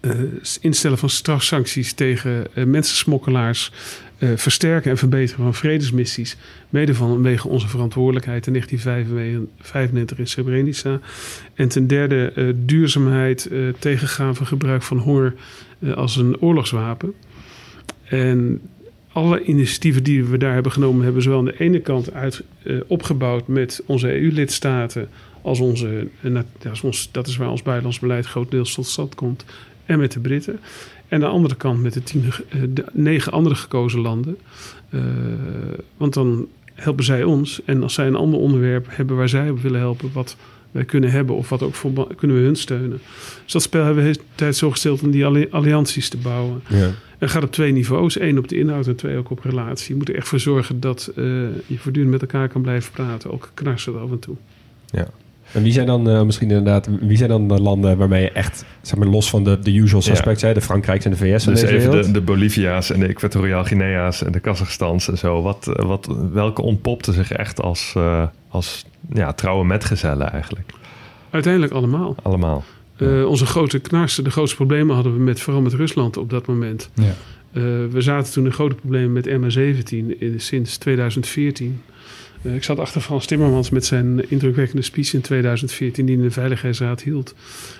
uh, instellen van strafsancties tegen mensensmokkelaars. Uh, versterken en verbeteren van vredesmissies. Mede vanwege onze verantwoordelijkheid in 1995 in Srebrenica. En ten derde duurzaamheid, tegengaan van gebruik van honger als een oorlogswapen. En alle initiatieven die we daar hebben genomen, hebben zowel aan de ene kant uit opgebouwd met onze EU-lidstaten. Als onze, als ons, dat is waar ons buitenlands beleid grotendeels tot stand komt. En met de Britten. En aan de andere kant met de, de negen andere gekozen landen. Want dan helpen zij ons. En als zij een ander onderwerp hebben waar zij op willen helpen, wat wij kunnen hebben of wat ook voor, kunnen we hun steunen. Dus dat spel hebben we de tijd zo gesteld om die allianties te bouwen. Ja. En gaat op twee niveaus. één op de inhoud en twee ook op relatie. Je moet er echt voor zorgen dat uh, je voortdurend met elkaar kan blijven praten. Ook knarsen af en toe. Ja. En wie zijn dan uh, misschien inderdaad, wie zijn dan de landen waarmee je echt, zeg maar, los van de, de usual suspects, ja. hè, de Frankrijk en de VS. Dus even de, de, Bolivia's en de Equatoriaal Guinea's en de Kazachstans en zo. Wat, wat, welke ontpopten zich echt als, uh, als ja, trouwe metgezellen eigenlijk? Uiteindelijk allemaal. Allemaal. Uh, onze grote knarsen, de grootste problemen hadden we met, vooral met Rusland op dat moment. Ja. we zaten toen in grote problemen met MH17 in, sinds 2014. Uh, ik zat achter Frans Timmermans met zijn indrukwekkende speech in 2014 die in de Veiligheidsraad hield.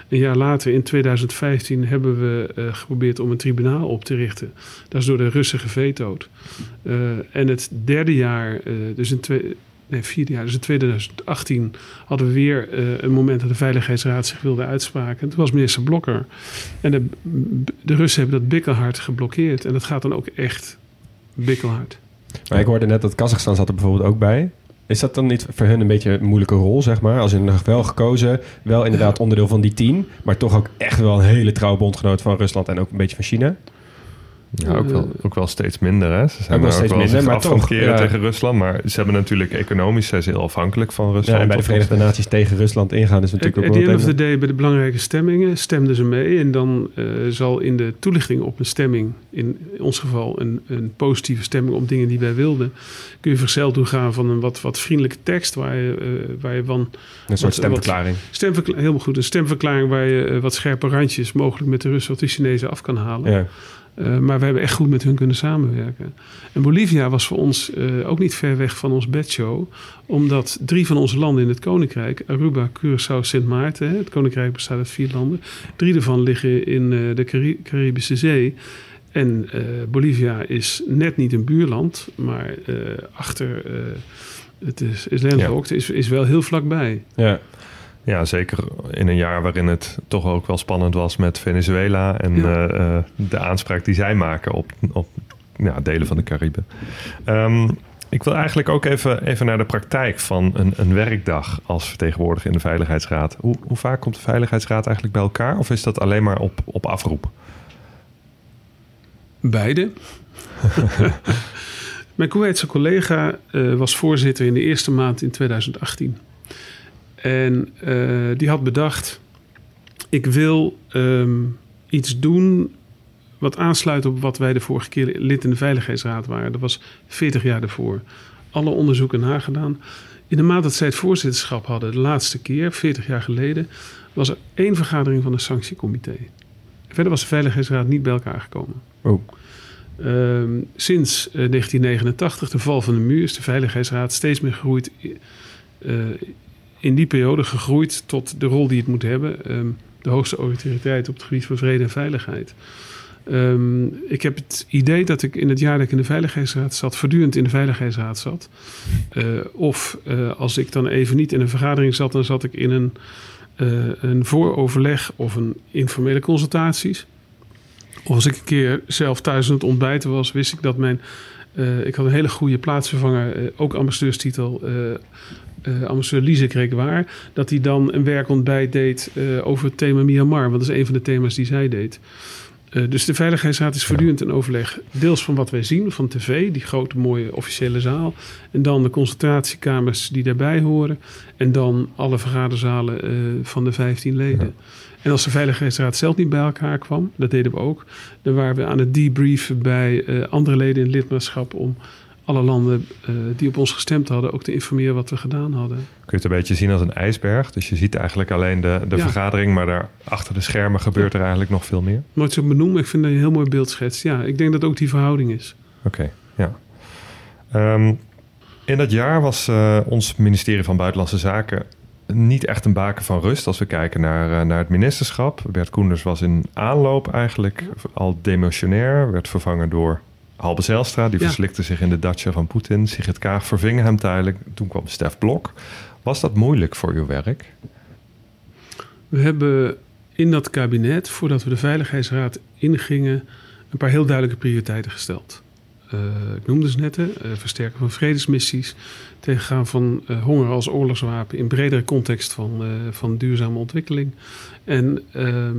Een jaar later, in 2015, hebben we uh, geprobeerd om een tribunaal op te richten. Dat is door de Russen gevetood. En het derde jaar, dus in nee, vierde jaar, dus in 2018, hadden we weer een moment dat de Veiligheidsraad zich wilde uitspraken. En toen was minister Blokker. En de, de Russen hebben dat bikkelhard geblokkeerd. En dat gaat dan ook echt bikkelhard. Maar ik hoorde net dat Kazachstan zat er bijvoorbeeld ook bij. Is dat dan niet voor hun een beetje een moeilijke rol, zeg maar? Als in wel gekozen, wel inderdaad onderdeel van die tien... maar toch ook echt wel een hele trouwe bondgenoot van Rusland... en ook een beetje van China? Ja, ook, wel, ook wel steeds minder, hè? Ze zijn Ook wel steeds wel minder, maar toch, keren ja. tegen Rusland. Maar ze hebben natuurlijk economisch zijn ze heel afhankelijk van Rusland. Ja, en bij de Verenigde Naties tegen Rusland ingaan is At, natuurlijk at ook the wel end of the thema. day, bij de belangrijke stemmingen stemden ze mee. En dan eh, zal in de toelichting op een stemming, in ons geval een, een positieve stemming op dingen die wij wilden, kun je verzeld toegaan van een wat, wat vriendelijke tekst waar je, eh, waar je van Een soort stemverklaring. stemverkla- helemaal goed, een stemverklaring waar je eh, wat scherpe randjes mogelijk met de Russen of de Chinezen af kan halen. Ja. Eh, maar we hebben echt goed met hun kunnen samenwerken. En Bolivia was voor ons eh, ook niet ver weg van ons bedshow. Omdat drie van onze landen in het Koninkrijk, Aruba, Curaçao, Sint Maarten. hè, Het Koninkrijk bestaat uit vier landen. Drie daarvan liggen in eh, de Cari- Caribische Zee. En Bolivia is net niet een buurland, maar achter het is, is landlocked, is, is wel heel vlakbij. Ja. Ja, zeker in een jaar waarin het toch ook wel spannend was met Venezuela en Ja. eh, eh, de aanspraak die zij maken op, op ja, delen van de Cariben. Ehm, ik wil eigenlijk ook even, even naar de praktijk van een, een werkdag als vertegenwoordiger in de Veiligheidsraad. Hoe, hoe vaak komt de Veiligheidsraad eigenlijk bij elkaar? Of is dat alleen maar op, op afroep? Beide. Mijn Koeweitse collega eh, was voorzitter in de eerste maand in 2018. En eh, die had bedacht: ik wil ehm, iets doen wat aansluit op wat wij de vorige keer lid in de Veiligheidsraad waren. Dat was 40 jaar daarvoor. Alle onderzoeken nagedaan. In de maand dat zij het voorzitterschap hadden, de laatste keer, 40 jaar geleden, was er één vergadering van een sanctiecomité. Verder was de Veiligheidsraad niet bij elkaar gekomen. Oh. Ehm, sinds eh, 1989, de val van de muur, is de Veiligheidsraad steeds meer gegroeid. eh, in die periode gegroeid tot de rol die het moet hebben. Ehm, de hoogste autoriteit op het gebied van vrede en veiligheid. Ehm, ik heb het idee dat ik in het jaar dat ik in de Veiligheidsraad zat, voortdurend in de Veiligheidsraad zat. Eh, of eh, als ik dan even niet in een vergadering zat, dan zat ik in een, eh, een vooroverleg of een informele consultaties. Of als ik een keer zelf thuis aan het ontbijten was, wist ik dat mijn. ik had een hele goede plaatsvervanger, ook ambassadeurstitel. Eh ambassadeur Lise Gregoire. Dat hij dan een werkontbijt deed eh, over het thema Myanmar. Want dat is een van de thema's die zij deed. Eh, dus de Veiligheidsraad is voortdurend in overleg. Deels van wat wij zien van tv, die grote mooie officiële zaal. En dan de consultatiekamers die daarbij horen. En dan alle vergaderzalen van de 15 leden. En als de Veiligheidsraad zelf niet bij elkaar kwam, dat deden we ook. Dan waren we aan het debriefen bij andere leden in het lidmaatschap. om alle landen eh, die op ons gestemd hadden ook te informeren wat we gedaan hadden. Kun je het een beetje zien als een ijsberg? Dus je ziet eigenlijk alleen de, de Ja. vergadering, maar daar achter de schermen gebeurt er eigenlijk nog veel meer. Nooit zo benoemen, ik vind dat je een heel mooi beeld schetst. Ja, ik denk dat ook die verhouding is. Oké, ja. Ehm, in dat jaar was eh, ons ministerie van Buitenlandse Zaken niet echt een baken van rust als we kijken naar, eh, naar het ministerschap. Bert Koenders was in aanloop eigenlijk al demissionair, werd vervangen door Halbe Zijlstra. Die Ja. verslikte zich in de datsje van Poetin. Sigrid Kaag verving hem tijdelijk. Toen kwam Stef Blok. Was dat moeilijk voor uw werk? We hebben in dat kabinet, voordat we de Veiligheidsraad ingingen, een paar heel duidelijke prioriteiten gesteld. Eh, ik noemde ze net, eh, versterken van vredesmissies, tegengaan van eh, honger als oorlogswapen in bredere context van, van duurzame ontwikkeling en ehm,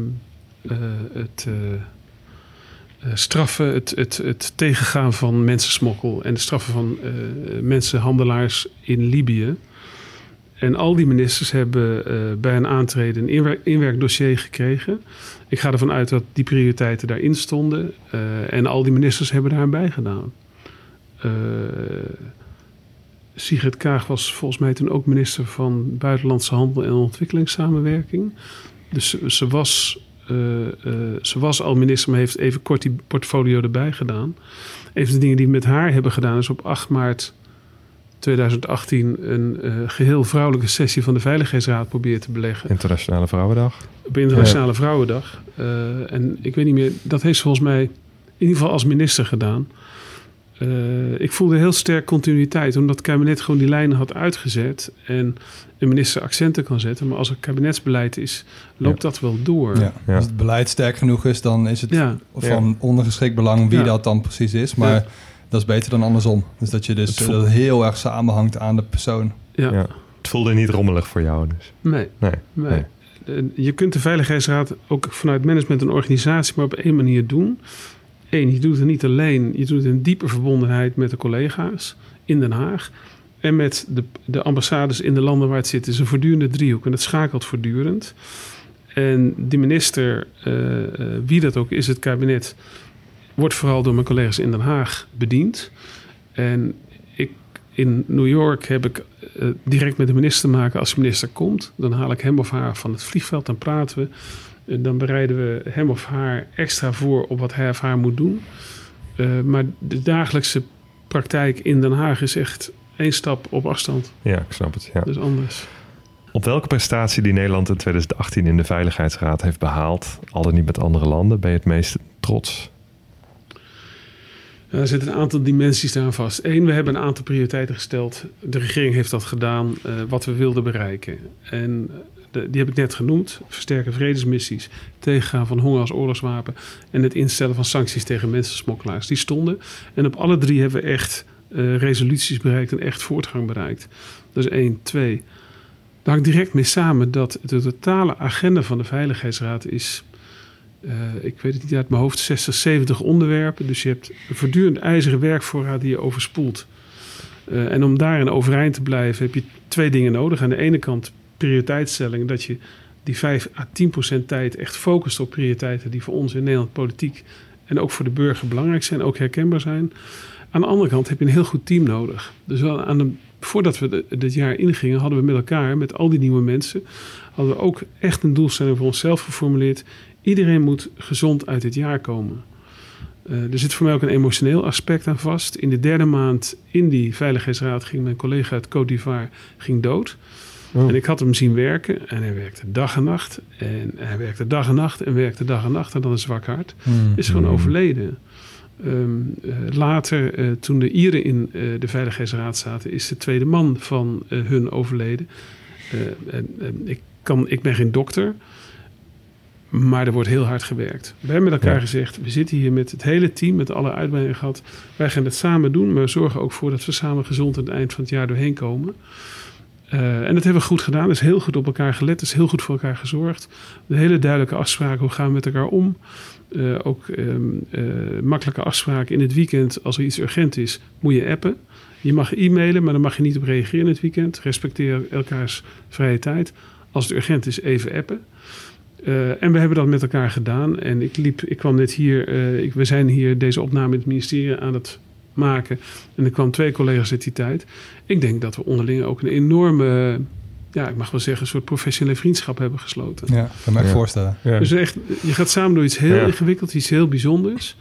eh, het straffen, het, het, het tegengaan van mensensmokkel en de straffen van eh, mensenhandelaars in Libië. En al die ministers hebben eh, bij een aantreden een inwerk, inwerkdossier gekregen. Ik ga ervan uit dat die prioriteiten daarin stonden. eh, en al die ministers hebben daar bij gedaan. Eh, Sigrid Kaag was volgens mij toen ook minister van Buitenlandse Handel en Ontwikkelingssamenwerking. Dus ze, was, eh, eh, ze was al minister, maar heeft even kort die portfolio erbij gedaan. Een van de dingen die we met haar hebben gedaan is op 8 maart 2018 een eh, geheel vrouwelijke sessie van de Veiligheidsraad proberen te beleggen. Internationale Vrouwendag. Op Internationale Vrouwendag. Eh, en ik weet niet meer, dat heeft ze volgens mij in ieder geval als minister gedaan. Eh, ik voelde heel sterk continuïteit, omdat het kabinet gewoon die lijnen had uitgezet. En een minister accenten kan zetten. Maar als er kabinetsbeleid is, loopt dat wel door. Ja. Ja. Als het beleid sterk genoeg is, dan is het Ja. van ondergeschikt belang wie Ja. dat dan precies is. Maar Ja. dat is beter dan andersom. Dus dat je dus dat heel erg samenhangt aan de persoon. Ja. Ja. Het voelde niet rommelig voor jou dus. Nee. Nee. Nee. Nee. Eh, Je kunt de Veiligheidsraad ook vanuit management en organisatie maar op één manier doen. Één, je doet het niet alleen. Je doet het in diepe verbondenheid met de collega's in Den Haag. En met de, de ambassades in de landen waar het zit. Het is een voortdurende driehoek en het schakelt voortdurend. En die minister, eh, eh, wie dat ook is, het kabinet, wordt vooral door mijn collega's in Den Haag bediend. En ik, in New York heb ik eh, direct met de minister te maken als de minister komt. Dan haal ik hem of haar van het vliegveld, dan praten we. En dan bereiden we hem of haar extra voor op wat hij of haar moet doen. Uh, maar de dagelijkse praktijk in Den Haag is echt één stap op afstand. Ja, ik snap het. Ja. Dus anders. Op welke prestatie die Nederland in 2018 in de Veiligheidsraad heeft behaald, al dan niet met andere landen, ben je het meest trots? Er zitten een aantal dimensies aan vast. Eén, we hebben een aantal prioriteiten gesteld. De regering heeft dat gedaan, uh, wat we wilden bereiken. En die heb ik net genoemd. Versterken vredesmissies, tegengaan van honger als oorlogswapen... en het instellen van sancties tegen mensensmokkelaars. Die stonden. En op alle drie hebben we echt uh, resoluties bereikt en echt voortgang bereikt. Dat is één. Twee, daar hangt direct mee samen dat de totale agenda van de Veiligheidsraad is uh, ik weet het niet uit mijn hoofd, 60, 70 onderwerpen. Dus je hebt een voortdurend ijzeren werkvoorraad die je overspoelt. Uh, en om daarin overeind te blijven heb je twee dingen nodig. Aan de ene kant prioriteitsstelling, dat je die 5 à 10 procent tijd echt focust op prioriteiten die voor ons in Nederland politiek en ook voor de burger belangrijk zijn, ook herkenbaar zijn. Aan de andere kant heb je een heel goed team nodig. Dus wel aan de, voordat we dit jaar ingingen, hadden we met elkaar, met al die nieuwe mensen, hadden we ook echt een doelstelling voor onszelf geformuleerd. Iedereen moet gezond uit dit jaar komen. Uh, er zit voor mij ook een emotioneel aspect aan vast. In de derde maand in die Veiligheidsraad ging mijn collega uit Côte d'Ivoire ging dood. Oh. En ik had hem zien werken en hij werkte dag en nacht. En hij werkte dag en nacht en werkte dag en nacht. En dan een zwak hart. Mm. Is gewoon mm. overleden. Um, uh, later, uh, toen de Ieren in de Veiligheidsraad zaten, is de tweede man van hun overleden. En, ik, kan, ik ben geen dokter. Maar er wordt heel hard gewerkt. We hebben met elkaar ja. gezegd: we zitten hier met het hele team, met alle uitbreidingen gehad. Wij gaan het samen doen, maar we zorgen ook voor dat we samen gezond aan het eind van het jaar doorheen komen. Uh, en dat hebben we goed gedaan. Er is heel goed op elkaar gelet. Is heel goed voor elkaar gezorgd. Een hele duidelijke afspraken. Hoe gaan we met elkaar om? Uh, ook um, uh, makkelijke afspraken in het weekend. Als er iets urgent is, moet je appen. Je mag e-mailen, maar dan mag je niet op reageren in het weekend. Respecteer elkaars vrije tijd. Als het urgent is, even appen. En we hebben dat met elkaar gedaan. En ik, liep, ik kwam net hier, we zijn hier deze opname in het ministerie aan het maken. En er kwamen twee collega's uit die tijd. Ik denk dat we onderling ook een enorme, ja, ik mag wel zeggen, een soort professionele vriendschap hebben gesloten. Ja, kan me ja. voorstellen. Ja. Dus echt, je gaat samen door iets heel ja. ingewikkeld, iets heel bijzonders.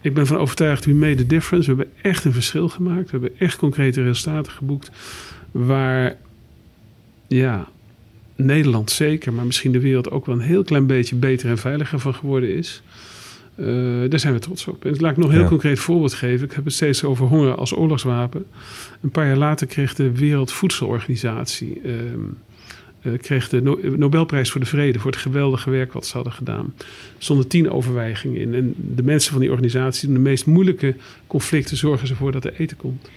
Ik ben van overtuigd, we made the difference. We hebben echt een verschil gemaakt. We hebben echt concrete resultaten geboekt. Waar, ja, Nederland zeker, maar misschien de wereld ook wel een heel klein beetje beter en veiliger van geworden is. Uh, daar zijn we trots op. En laat ik nog een heel ja. concreet voorbeeld geven. Ik heb het steeds over honger als oorlogswapen. Een paar jaar later kreeg de Wereldvoedselorganisatie uh, uh, kreeg de no Nobelprijs voor de Vrede voor het geweldige werk wat ze hadden gedaan. Er stonden tien overwegingen in. En de mensen van die organisatie doen de meest moeilijke conflicten zorgen ervoor dat er eten komt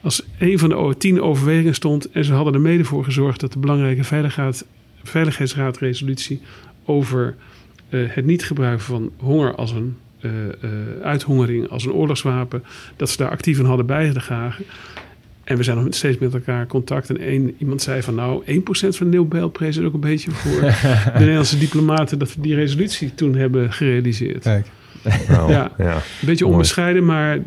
als een van de tien overwegingen stond. En ze hadden er mede voor gezorgd dat de belangrijke veiligheid, Veiligheidsraadresolutie over uh, het niet gebruiken van honger als een uh, uh, uithongering, als een oorlogswapen, dat ze daar actief aan hadden bijgedragen. En we zijn nog steeds met elkaar in contact. En één, iemand zei van nou, 1% van de Nobelprijs is ook een beetje voor de Nederlandse diplomaten dat we die resolutie toen hebben gerealiseerd. Kijk. Nou, ja, ja, een beetje Mooi. onbescheiden, maar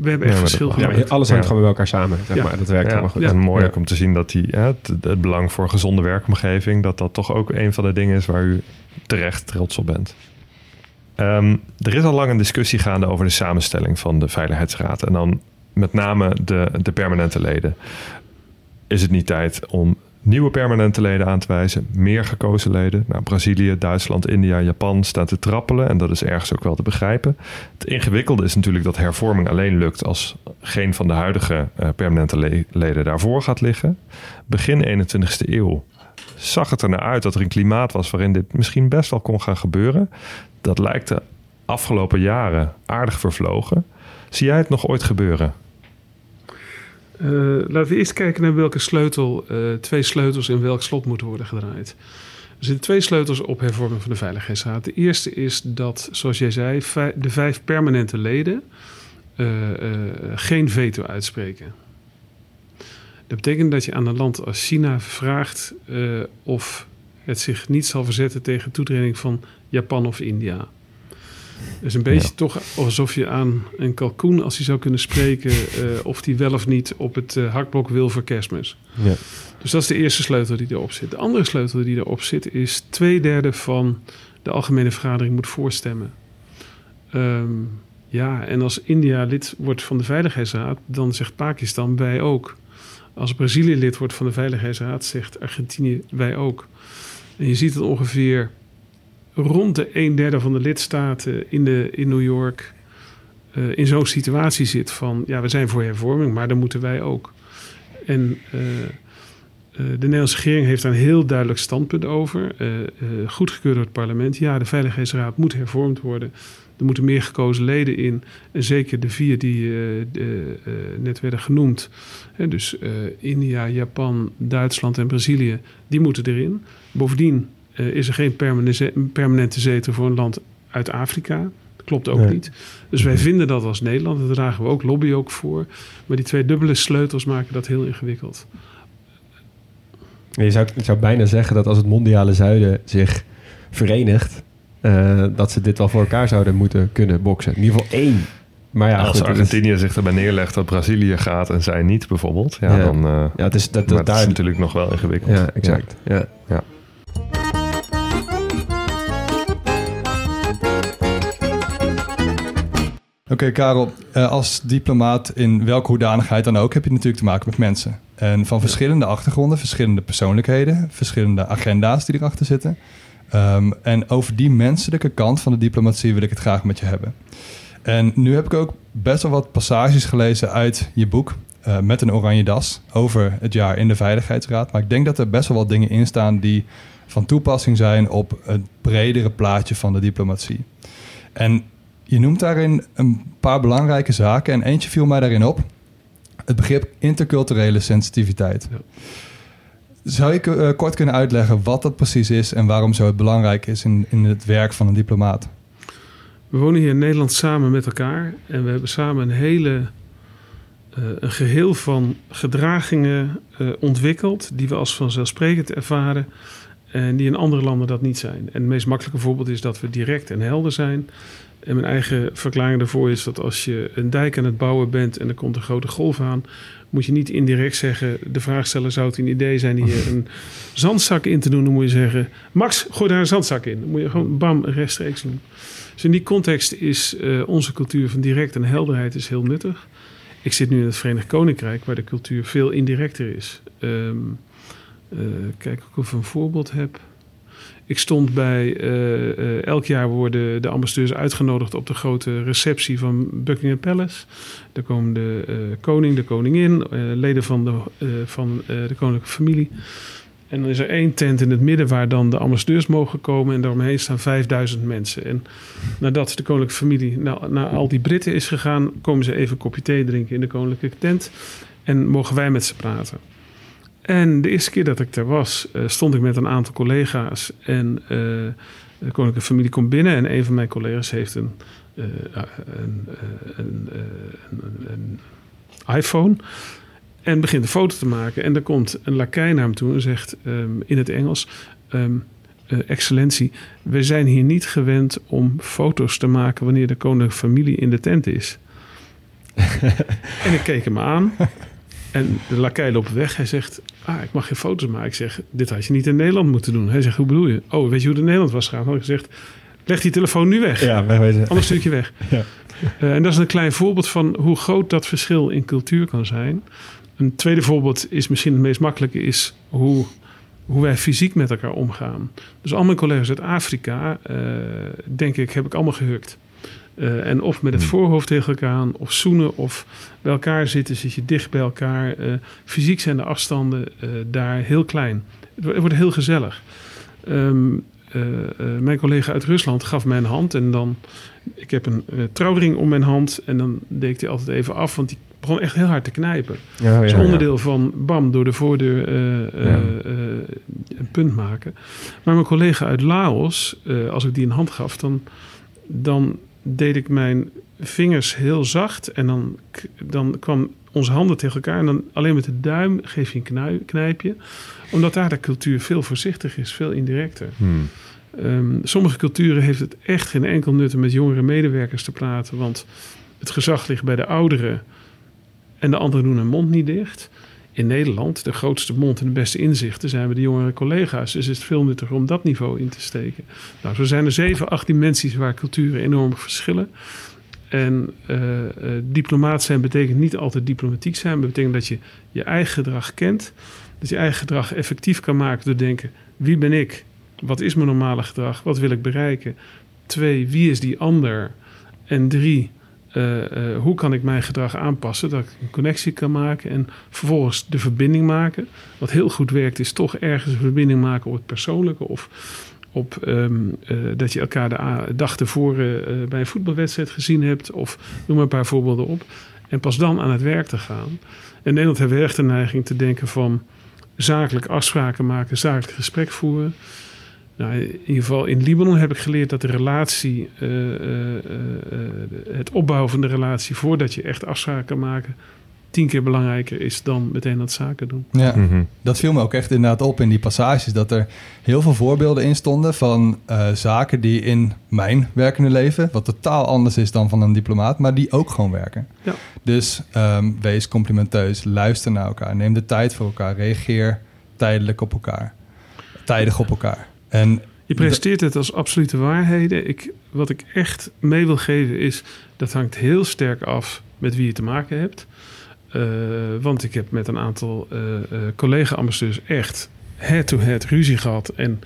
we hebben echt Ja, verschil dat- Ja, gemaakt. maar alles hangt Ja. gewoon bij elkaar samen. Zeg Ja. maar. Dat werkt Ja, helemaal goed. En mooi Ja. ook om te zien dat die, ja, het, het belang voor een gezonde werkomgeving, dat dat toch ook een van de dingen is waar u terecht trots op bent. Ehm, er is al lang een discussie gaande over de samenstelling van de Veiligheidsraad. En dan met name de, de permanente leden. Is het niet tijd om nieuwe permanente leden aan te wijzen? Meer gekozen leden? Nou, Brazilië, Duitsland, India, Japan staan te trappelen. En dat is ergens ook wel te begrijpen. Het ingewikkelde is natuurlijk dat hervorming alleen lukt als geen van de huidige eh, permanente le- leden daarvoor gaat liggen. Begin 21ste eeuw zag het er naar uit dat er een klimaat was waarin dit misschien best wel kon gaan gebeuren. Dat lijkt de afgelopen jaren aardig vervlogen. Zie jij het nog ooit gebeuren? Eh, laten we eerst kijken naar welke sleutel, eh, twee sleutels in welk slot moeten worden gedraaid. Er zitten twee sleutels op hervorming van de Veiligheidsraad. De eerste is dat, zoals jij zei, de vijf permanente leden eh, geen veto uitspreken. Dat betekent dat je aan een land als China vraagt eh, of het zich niet zal verzetten tegen toetreding van Japan of India. Het is een beetje toch alsof je aan een kalkoen, als hij zou kunnen spreken, eh, of die wel of niet op het eh, hakblok wil voor kerstmis. Ja. Dus dat is de eerste sleutel die erop zit. De andere sleutel die erop zit is twee derde van de algemene vergadering moet voorstemmen. Ehm, ja, en als India lid wordt van de Veiligheidsraad, dan zegt Pakistan wij ook. Als Brazilië lid wordt van de Veiligheidsraad, zegt Argentinië wij ook. En je ziet dat ongeveer rond de een derde van de lidstaten in, de, in New York eh, in zo'n situatie zit van ja, we zijn voor hervorming, maar dan moeten wij ook. En eh, eh, de Nederlandse regering heeft daar een heel duidelijk standpunt over. eh, goedgekeurd door het parlement. Ja, de Veiligheidsraad moet hervormd worden. Er moeten meer gekozen leden in. En zeker de vier die eh, de, eh, net werden genoemd. Hè, dus eh, India, Japan, Duitsland en Brazilië. Die moeten erin. Bovendien is er geen permanente, zetel voor een land uit Afrika. Dat klopt ook Nee. niet. Dus wij vinden dat als Nederland. Daar dragen we ook lobby ook voor. Maar die twee dubbele sleutels maken dat heel ingewikkeld. Je zou, je zou bijna zeggen dat als het mondiale zuiden zich verenigt, eh, dat ze dit wel voor elkaar zouden moeten kunnen boksen. In ieder geval één. Maar ja, als goed, het is- Argentinië zich erbij neerlegt dat Brazilië gaat en zij niet bijvoorbeeld, ja, Ja. dan... eh ja, het is dat, maar dat het is daar. natuurlijk nog wel ingewikkeld. Ja, exact. Ja. Ja. Oké, Karel, eh, als diplomaat in welke hoedanigheid dan ook heb je natuurlijk te maken met mensen. En van verschillende achtergronden, verschillende persoonlijkheden, verschillende agenda's die erachter zitten. Ehm, en over die menselijke kant van de diplomatie wil ik het graag met je hebben. En nu heb ik ook best wel wat passages gelezen uit je boek eh, met een oranje das over het jaar in de Veiligheidsraad. Maar ik denk dat er best wel wat dingen in staan die van toepassing zijn op het bredere plaatje van de diplomatie. En je noemt daarin een paar belangrijke zaken en eentje viel mij daarin op. Het begrip interculturele sensitiviteit. Ja. Zou je eh, kort kunnen uitleggen wat dat precies is en waarom zo het belangrijk is in, in het werk van een diplomaat? We wonen hier in Nederland samen met elkaar. En we hebben samen een hele eh, een geheel van gedragingen eh, ontwikkeld. Die we als vanzelfsprekend ervaren. En die in andere landen dat niet zijn. En het meest makkelijke voorbeeld is dat we direct en helder zijn. En mijn eigen verklaring daarvoor is dat als je een dijk aan het bouwen bent en er komt een grote golf aan, moet je niet indirect zeggen: de vraagsteller zou het een idee zijn hier een zandzak in te doen. Dan moet je zeggen: Max, gooi daar een zandzak in. Dan moet je gewoon bam rechtstreeks doen. Dus in die context is eh, onze cultuur van direct en helderheid is heel nuttig. Ik zit nu in het Verenigd Koninkrijk, waar de cultuur veel indirecter is. Eh, kijk of ik een voorbeeld heb. Ik stond bij, eh, eh, elk jaar worden de ambassadeurs uitgenodigd op de grote receptie van Buckingham Palace. Daar komen de eh, koning, de koningin, leden van, de, van de koninklijke familie. En dan is er één tent in het midden waar dan de ambassadeurs mogen komen. En daaromheen staan 5000 mensen. En nadat de koninklijke familie naar, naar al die Britten is gegaan, komen ze even een kopje thee drinken in de koninklijke tent. En mogen wij met ze praten. En de eerste keer dat ik daar was, eh, stond ik met een aantal collega's. En eh, de koninklijke familie komt binnen. En een van mijn collega's heeft een, eh, een, een, een, iPhone. En begint een foto te maken. En er komt een lakij naar hem toe en zegt ehm, in het Engels... ehm, eh, excellentie, we zijn hier niet gewend om foto's te maken... wanneer de koninklijke familie in de tent is. en ik keek hem aan... En de lakij loopt weg. Hij zegt, ah, ik mag geen foto's maken. Ik zeg, dit had je niet in Nederland moeten doen. Hij zegt, hoe bedoel je? Oh, weet je hoe het in Nederland was gegaan? Had ik gezegd, leg die telefoon nu weg. Ja, wegwezen. Anders stuur ik je weg. Ja. Eh, en dat is een klein voorbeeld van hoe groot dat verschil in cultuur kan zijn. Een tweede voorbeeld is misschien het meest makkelijke... is hoe, hoe wij fysiek met elkaar omgaan. Dus al mijn collega's uit Afrika, eh, denk ik, heb ik allemaal gehukt. Eh, en of met het voorhoofd tegen elkaar aan, of zoenen, of bij elkaar zitten, zit je dicht bij elkaar. Eh, fysiek zijn de afstanden eh, daar heel klein. Het wo- het wordt heel gezellig. Ehm, eh, eh, mijn collega uit Rusland gaf mij een hand en dan... Ik heb een trouwring om mijn hand en dan deed ik die altijd even af, want die begon echt heel hard te knijpen. Ja, ja, ja. onderdeel van bam, door de voordeur een punt maken. Maar mijn collega uit Laos, als ik die een hand gaf, dan, dan deed ik mijn vingers heel zacht. En dan, dan kwam onze handen tegen elkaar. En dan alleen met de duim geef je een knui- knijpje. Omdat daar de cultuur veel voorzichtiger is, veel indirecter. Hmm. Ehm, sommige culturen heeft het echt geen enkel nut om met jongere medewerkers te praten. Want het gezag ligt bij de ouderen. En de anderen doen hun mond niet dicht. In Nederland, de grootste mond en de beste inzichten zijn we de jongere collega's. Dus is het veel nuttiger om dat niveau in te steken. Nou, zo zijn er zeven, acht dimensies waar culturen enorm verschillen. En eh, eh, diplomaat zijn betekent niet altijd diplomatiek zijn. Maar betekent dat je je eigen gedrag kent. Dat je eigen gedrag effectief kan maken door te denken: wie ben ik? Wat is mijn normale gedrag? Wat wil ik bereiken? Twee, wie is die ander? En drie, eh, eh, hoe kan ik mijn gedrag aanpassen? Dat ik een connectie kan maken en vervolgens de verbinding maken. Wat heel goed werkt, is toch ergens een verbinding maken op het persoonlijke of op ehm, eh, dat je elkaar de dag tevoren bij een voetbalwedstrijd gezien hebt. Of noem maar een paar voorbeelden op. En pas dan aan het werk te gaan. In Nederland hebben we echt de neiging te denken van zakelijk afspraken maken, zakelijk gesprek voeren. Nou, in ieder geval in Libanon heb ik geleerd dat de relatie, eh, eh, eh, het opbouwen van de relatie voordat je echt afspraken kan maken, tien keer belangrijker is dan meteen dat zaken doen. Ja, Mhm. dat viel me ook echt inderdaad op in die passages. Dat er heel veel voorbeelden in stonden van eh, zaken die in mijn werkende leven, wat totaal anders is dan van een diplomaat, maar die ook gewoon werken. Ja. Dus ehm, wees complimenteus, luister naar elkaar, neem de tijd voor elkaar, reageer tijdelijk op elkaar, tijdig op elkaar. En Je presenteert het als absolute waarheden. Ik, wat ik echt mee wil geven is, dat hangt heel sterk af met wie je te maken hebt. Eh, want ik heb met een aantal eh, eh, collega-ambassadeurs echt head-to-head ruzie gehad. En,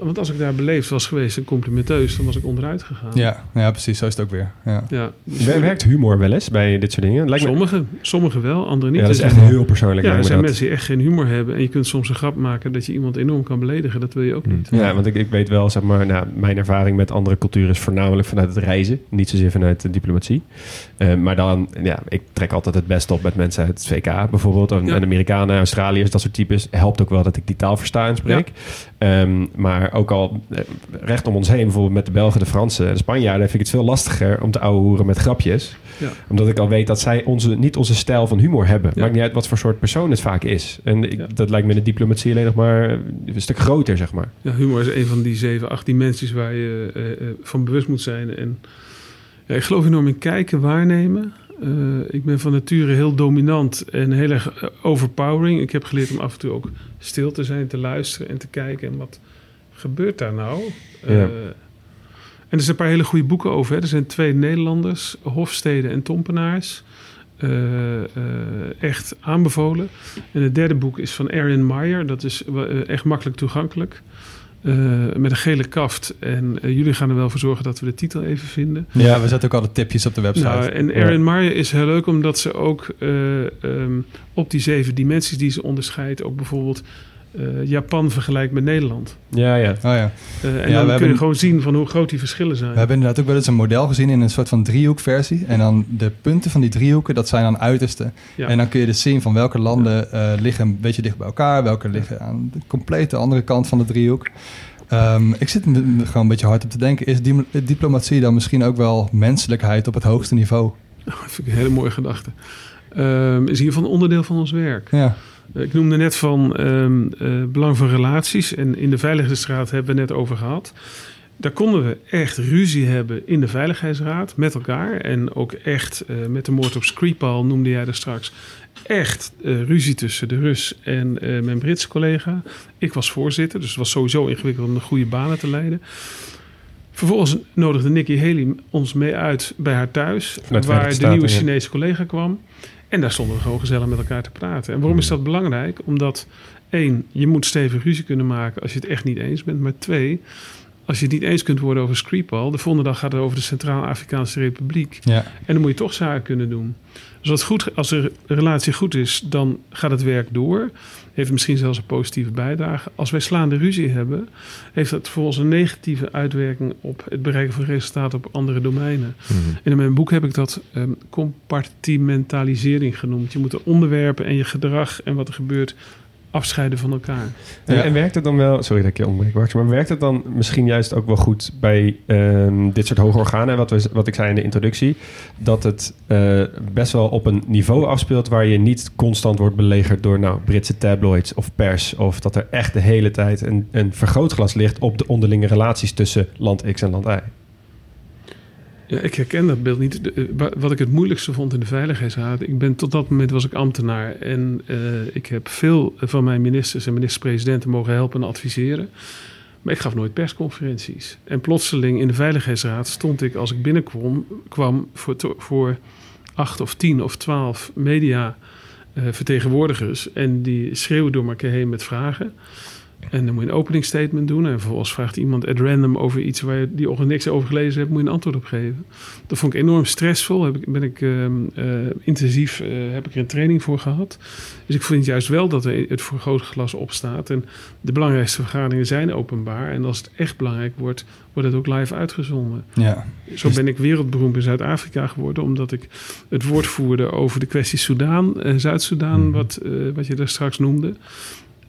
want als ik daar beleefd was geweest en complimenteus, dan was ik onderuit gegaan. ja, ja, precies, zo is het ook weer. Ja. ja dus Wer- Werkt humor wel eens bij dit soort dingen? Lijkt me, Sommigen, sommigen wel, anderen niet. ja, dat is Dus echt heel persoonlijk. ja, er zijn dat. mensen die echt geen humor hebben. En je kunt soms een grap maken dat je iemand enorm kan beledigen. Dat wil je ook niet. Ja, want ik, ik weet wel, zeg maar, nou, mijn ervaring met andere culturen is voornamelijk vanuit het reizen, niet zozeer vanuit de diplomatie. Eh, maar dan, ja, ik trek altijd het best op met mensen uit het VK bijvoorbeeld, en, Ja. en Amerikanen, Australiërs, dat soort types. Helpt ook wel dat ik die taal versta en spreek. Ehm, maar ook al eh, recht om ons heen, bijvoorbeeld met de Belgen, de Fransen en de Spanjaarden, vind ik het veel lastiger om te ouwehoeren met grapjes. Ja. Omdat ik al weet dat zij onze, niet onze stijl van humor hebben. Ja. Maakt niet uit wat voor soort persoon het vaak is. En ik, Ja. dat lijkt me in de diplomatie alleen nog maar een stuk groter, zeg maar. Ja, humor is een van die zeven, acht dimensies waar je eh, eh, van bewust moet zijn. En ja, ik geloof enorm in kijken, waarnemen. Eh, ik ben van nature heel dominant en heel erg eh, overpowering. Ik heb geleerd om af en toe ook stil te zijn, te luisteren en te kijken. En wat gebeurt daar nou? Eh, Ja. en er zijn een paar hele goede boeken over. Hè. Er zijn twee Nederlanders, Hofstede en Tompenaars. Echt aanbevolen. En het derde boek is van Arian Meyer. Dat is echt makkelijk toegankelijk. Eh, met een gele kaft. En eh, jullie gaan er wel voor zorgen dat we de titel even vinden. Ja, we zetten ook al de tipjes op de website. Nou, en Erin Meyer is heel leuk omdat ze ook eh, ehm, op die zeven dimensies die ze onderscheidt, ook bijvoorbeeld eh, Japan vergelijkt met Nederland. Ja, ja. oh ja. Eh, en dan kun hebben- je gewoon zien van hoe groot die verschillen zijn. We hebben inderdaad ook wel eens een model gezien in een soort van driehoekversie. En dan de punten van die driehoeken, dat zijn dan uitersten. Ja. En dan kun je dus zien van welke landen eh, liggen een beetje dicht bij elkaar, welke liggen aan de complete andere kant van de driehoek. Ehm, ik zit gewoon een beetje hard op te denken. Is die, diplomatie dan misschien ook wel menselijkheid op het hoogste niveau? Dat vind ik een hele mooie gedachte. Ehm, is in ieder geval een onderdeel van ons werk. Ja, Ik noemde net van ehm, eh, belang van relaties. En in de Veiligheidsraad hebben we het net over gehad. Daar konden we echt ruzie hebben in de Veiligheidsraad met elkaar. En ook echt eh, met de moord op Skripal noemde jij er straks. Echt eh, ruzie tussen de Rus en mijn Britse collega. Ik was voorzitter, dus het was sowieso ingewikkeld om de goede banen te leiden. Vervolgens nodigde Nikki Haley ons mee uit bij haar thuis. Waar de nieuwe. Chinese collega kwam. En daar stonden we gewoon gezellig met elkaar te praten. En waarom is dat belangrijk? Omdat één, je moet stevig ruzie kunnen maken als je het echt niet eens bent. Maar twee, als je het niet eens kunt worden over Skripal, de volgende dag gaat het over de Centraal-Afrikaanse Republiek. Ja. En dan moet je toch zaken kunnen doen. Dus als, het goed, als de relatie goed is, dan gaat het werk door. Heeft misschien zelfs een positieve bijdrage. Als wij slaande ruzie hebben, heeft dat volgens een negatieve uitwerking op het bereiken van resultaten op andere domeinen. En in mijn boek heb ik dat ehm, compartimentalisering genoemd. Je moet de onderwerpen en je gedrag en wat er gebeurt afscheiden van elkaar. En, Ja. en werkt het dan wel, sorry dat ik je onderbreek, maar werkt het dan misschien juist ook wel goed bij ehm, dit soort hoge organen, wat, we, wat ik zei in de introductie, dat het eh, best wel op een niveau afspeelt waar je niet constant wordt belegerd door nou, Britse tabloids of pers, of dat er echt de hele tijd een, een vergrootglas ligt op de onderlinge relaties tussen land X en land Y. Ja, ik herken dat beeld niet. Eh, wa- wat ik het moeilijkste vond in de Veiligheidsraad. Ik ben tot dat moment was ik ambtenaar. En eh, ik heb veel van mijn ministers en minister-presidenten mogen helpen en adviseren. Maar ik gaf nooit persconferenties. En plotseling in de Veiligheidsraad stond ik als ik binnenkwam kwam voor, voor acht of tien of twaalf media eh, vertegenwoordigers. En die schreeuwen door elkaar heen met vragen. En dan moet je een openingsstatement doen. En vervolgens vraagt iemand at random over iets waar je die ochtend niks over gelezen hebt, moet je een antwoord op geven. Dat vond ik enorm stressvol. Heb ik, ben ik ehm, eh, intensief eh, heb ik er een training voor gehad. Dus ik vind juist wel dat er het vergrootglas opstaat. En de belangrijkste vergaderingen zijn openbaar. En als het echt belangrijk wordt, wordt het ook live uitgezonden. Ja. Zo ben ik wereldberoemd in Zuid-Afrika geworden, omdat ik het woord voerde over de kwestie Soudaan, Zuid-Soedan, wat, eh, wat je daar straks noemde.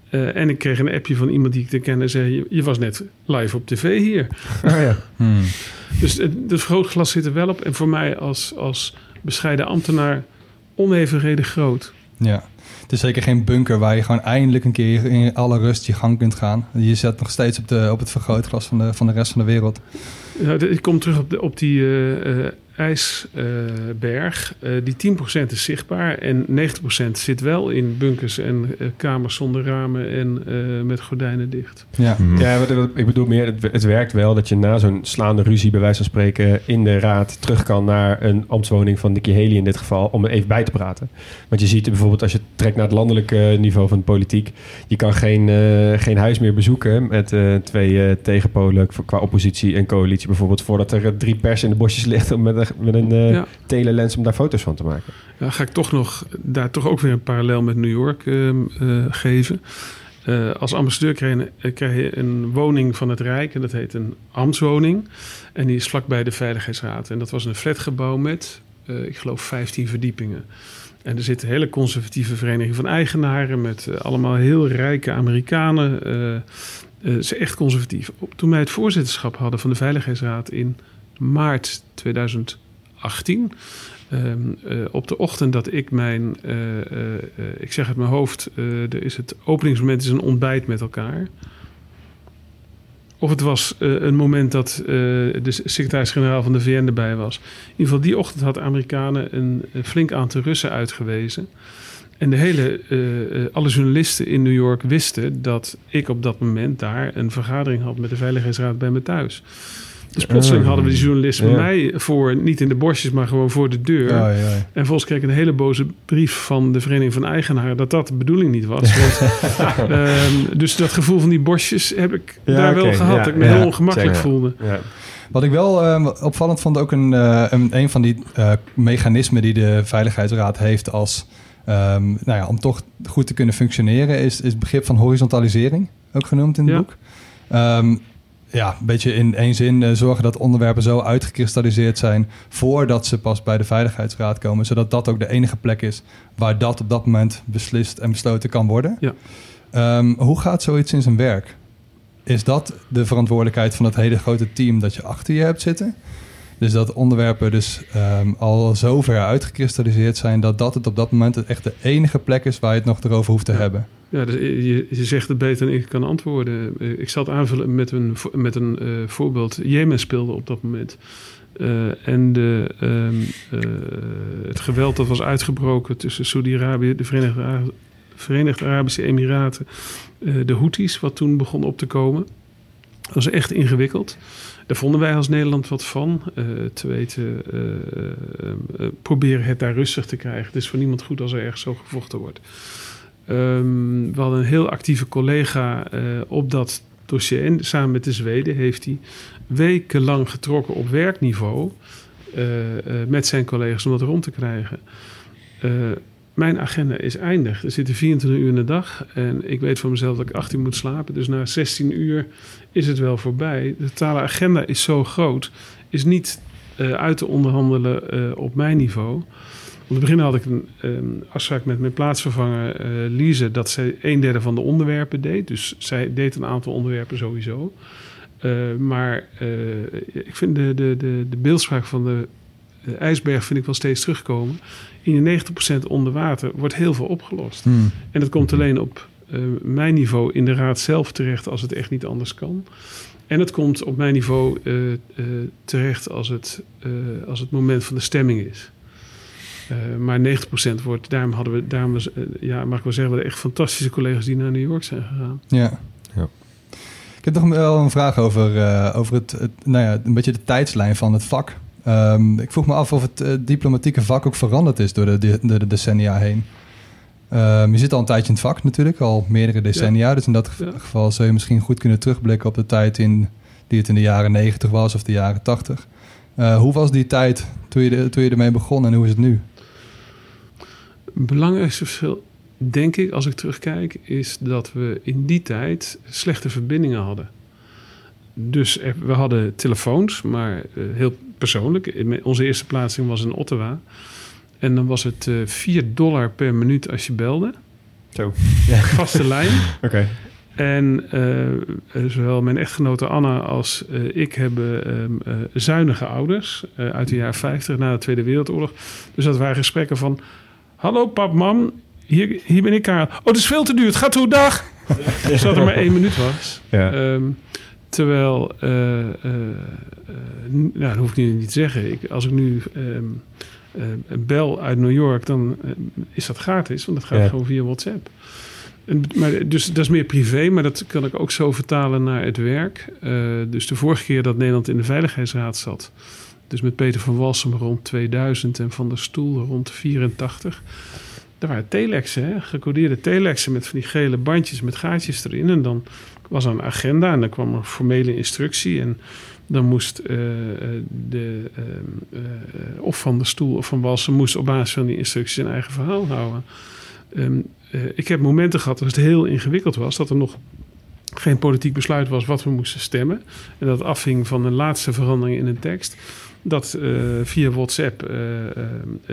Eh, en ik kreeg een appje van iemand die ik te kennen zei: je, je was net live op tv hier. Oh ja. Hmm. Dus het, het vergrootglas zit er wel op. En voor mij als, als bescheiden ambtenaar onevenredig groot. Ja. Het is zeker geen bunker waar je gewoon eindelijk een keer in alle rust je gang kunt gaan. Je zet nog steeds op, de, op het vergrootglas van de, van de rest van de wereld. Ja, ik kom terug op, de, op die eh, eh, ijsberg. Eh, die 10% is zichtbaar en 90% zit wel in bunkers en eh, kamers zonder ramen en eh, met gordijnen dicht. Ja. Ja, wat- wat- ik bedoel meer, het, het werkt wel dat je na zo'n slaande ruzie, bij wijze van spreken, in de raad terug kan naar een ambtswoning van Nikki Haley in dit geval, om er even bij te praten. Want je ziet bijvoorbeeld, als je trekt naar het landelijke niveau van de politiek, je kan geen, geen huis meer bezoeken met eh, twee eh, tegenpolen qua oppositie en coalitie bijvoorbeeld, voordat er drie pers in de bosjes ligt om met een, met een eh, telelens om daar foto's van te maken. Ja, ga ik toch nog daar toch ook weer een parallel met New York ehm, eh, geven. Eh, als ambassadeur krijg je, een- krijg je een woning van het Rijk en dat heet een ambtswoning. En die is vlakbij de Veiligheidsraad. En dat was een flatgebouw met, ik geloof, 15 verdiepingen. En er zit een hele conservatieve vereniging van eigenaren met allemaal heel rijke Amerikanen. ze is echt conservatief. Toen wij het voorzitterschap hadden van de Veiligheidsraad in maart 2018. Ehm, eh, op de ochtend dat ik mijn, eh, eh, ik zeg uit mijn hoofd, er is het openingsmoment is een ontbijt met elkaar. Of het was een moment dat de secretaris-generaal van de VN erbij was. In ieder geval die ochtend had Amerikanen een, flink aantal Russen uitgewezen. En de hele, alle journalisten in New York wisten dat ik op dat moment daar een vergadering had met de Veiligheidsraad bij me thuis. Dus plotseling Ah. hadden we die bij mij voor, niet in de bosjes, maar gewoon voor de deur. Ja, ja, ja. En vervolgens kreeg ik een hele boze brief van de Vereniging van Eigenaren dat dat de bedoeling niet was. Want, ehm, dus dat gevoel van die bosjes heb ik Ja, daar wel gehad. Ja, dat ik me ja, heel ongemakkelijk zeker. voelde. Ja. Wat ik wel eh, opvallend vond, ook een, eh, een, een van die eh, mechanismen die de Veiligheidsraad heeft als, ehm, nou ja, om toch goed te kunnen functioneren, is, is het begrip van horizontalisering, ook genoemd in het Ja. boek. Ehm, ja, een beetje in één zin eh, zorgen dat onderwerpen zo uitgekristalliseerd zijn voordat ze pas bij de Veiligheidsraad komen, zodat dat ook de enige plek is waar dat op dat moment beslist en besloten kan worden. Ja. Ehm, hoe gaat zoiets in zijn werk? Is dat de verantwoordelijkheid van het hele grote team dat je achter je hebt zitten? Dus dat onderwerpen dus ehm, al zo ver uitgekristalliseerd zijn dat dat het op dat moment echt de enige plek is waar je het nog erover hoeft te Ja. hebben. Ja, dus je, je zegt het beter dan ik kan antwoorden. Eh, Ik zal het aanvullen met een, met een eh, voorbeeld. Jemen speelde op dat moment. Eh, en de, ehm, eh, het geweld dat was uitgebroken tussen Saudi-Arabië, de Verenigde, Ara- Verenigde Arabische Emiraten, eh, de Houthis, wat toen begon op te komen. Dat was echt ingewikkeld. Daar vonden wij als Nederland wat van. Eh, te weten, eh, eh, eh, proberen het daar rustig te krijgen. Het is voor niemand goed als er ergens zo gevochten wordt. Ehm, we hadden een heel actieve collega eh, op dat dossier. En samen met de Zweden heeft hij wekenlang getrokken op werkniveau eh, eh, met zijn collega's om dat rond te krijgen. Mijn agenda is eindig. Er zitten 24 uur in de dag. En ik weet van mezelf dat ik 18 moet slapen. Dus na 16 uur is het wel voorbij. De totale agenda is zo groot. Is niet uit te onderhandelen op mijn niveau. Om te beginnen had ik een um, afspraak met mijn plaatsvervanger uh, Lise... dat zij een derde van de onderwerpen deed. Dus zij deed een aantal onderwerpen sowieso. maar ik vind de, de, de, de beeldspraak van de, de ijsberg vind ik wel steeds terugkomen in je 90% onder water wordt heel veel opgelost. Hmm. En dat komt alleen op uh, mijn niveau in de raad zelf terecht als het echt niet anders kan. En het komt op mijn niveau terecht als het, als het moment van de stemming is. Maar 90% wordt, daarom hadden we, daarom was, ja, mag ik wel zeggen, we echt fantastische collega's die naar New York zijn gegaan. Ja. ja. Ik heb nog wel een vraag over, over het, het, nou ja, een beetje de tijdslijn van het vak. Um, ik vroeg me af of het diplomatieke vak ook veranderd is door de, de, de decennia heen. Um, je zit al een tijdje in het vak natuurlijk, al meerdere decennia. Ja. Dus in dat ja. geval zou je misschien goed kunnen terugblikken op de tijd in, die het in de jaren 90 was of de jaren 80. Uh, hoe was die tijd toen je, de, toen je ermee begon en hoe is het nu? Het belangrijkste verschil, denk ik, als ik terugkijk, is dat we in die tijd slechte verbindingen hadden. Dus er, we hadden telefoons, maar uh, heel persoonlijk. Onze eerste plaatsing was in Ottawa. En dan was het uh, 4 dollar per minuut als je belde. Zo. Ja. Vaste lijn. Oké. Okay. En uh, zowel mijn echtgenote Anna als uh, ik hebben uh, zuinige ouders uit de jaren 50 na de Tweede Wereldoorlog. Dus dat waren gesprekken van: Hallo pap, mam, hier, hier ben ik. Karel. Oh, het is veel te duur. Het gaat hoe dag. Zodat er maar één minuut was. Ja. Um, Terwijl, uh, uh, uh, nou, dat hoef ik nu niet te zeggen. Ik, als ik nu um, bel uit New York, dan is dat gratis, want dat gaat ja. gewoon via WhatsApp. En, maar, dus dat is meer privé, maar dat kan ik ook zo vertalen naar het werk. dus de vorige keer dat Nederland in de Veiligheidsraad zat, dus met Peter van Walsum rond 2000 en Van der Stoel rond 84. Daar waren telexen, hè? gecodeerde telexen met van die gele bandjes met gaatjes erin. En dan was er een agenda en dan kwam er formele instructie. En dan moest uh, de, uh, uh, of van de stoel of van Walsen moest op basis van die instructies zijn eigen verhaal houden. Um, ik heb momenten gehad dat het heel ingewikkeld was, dat er nog geen politiek besluit was wat we moesten stemmen. En dat afhing van de laatste verandering in een tekst. Dat via WhatsApp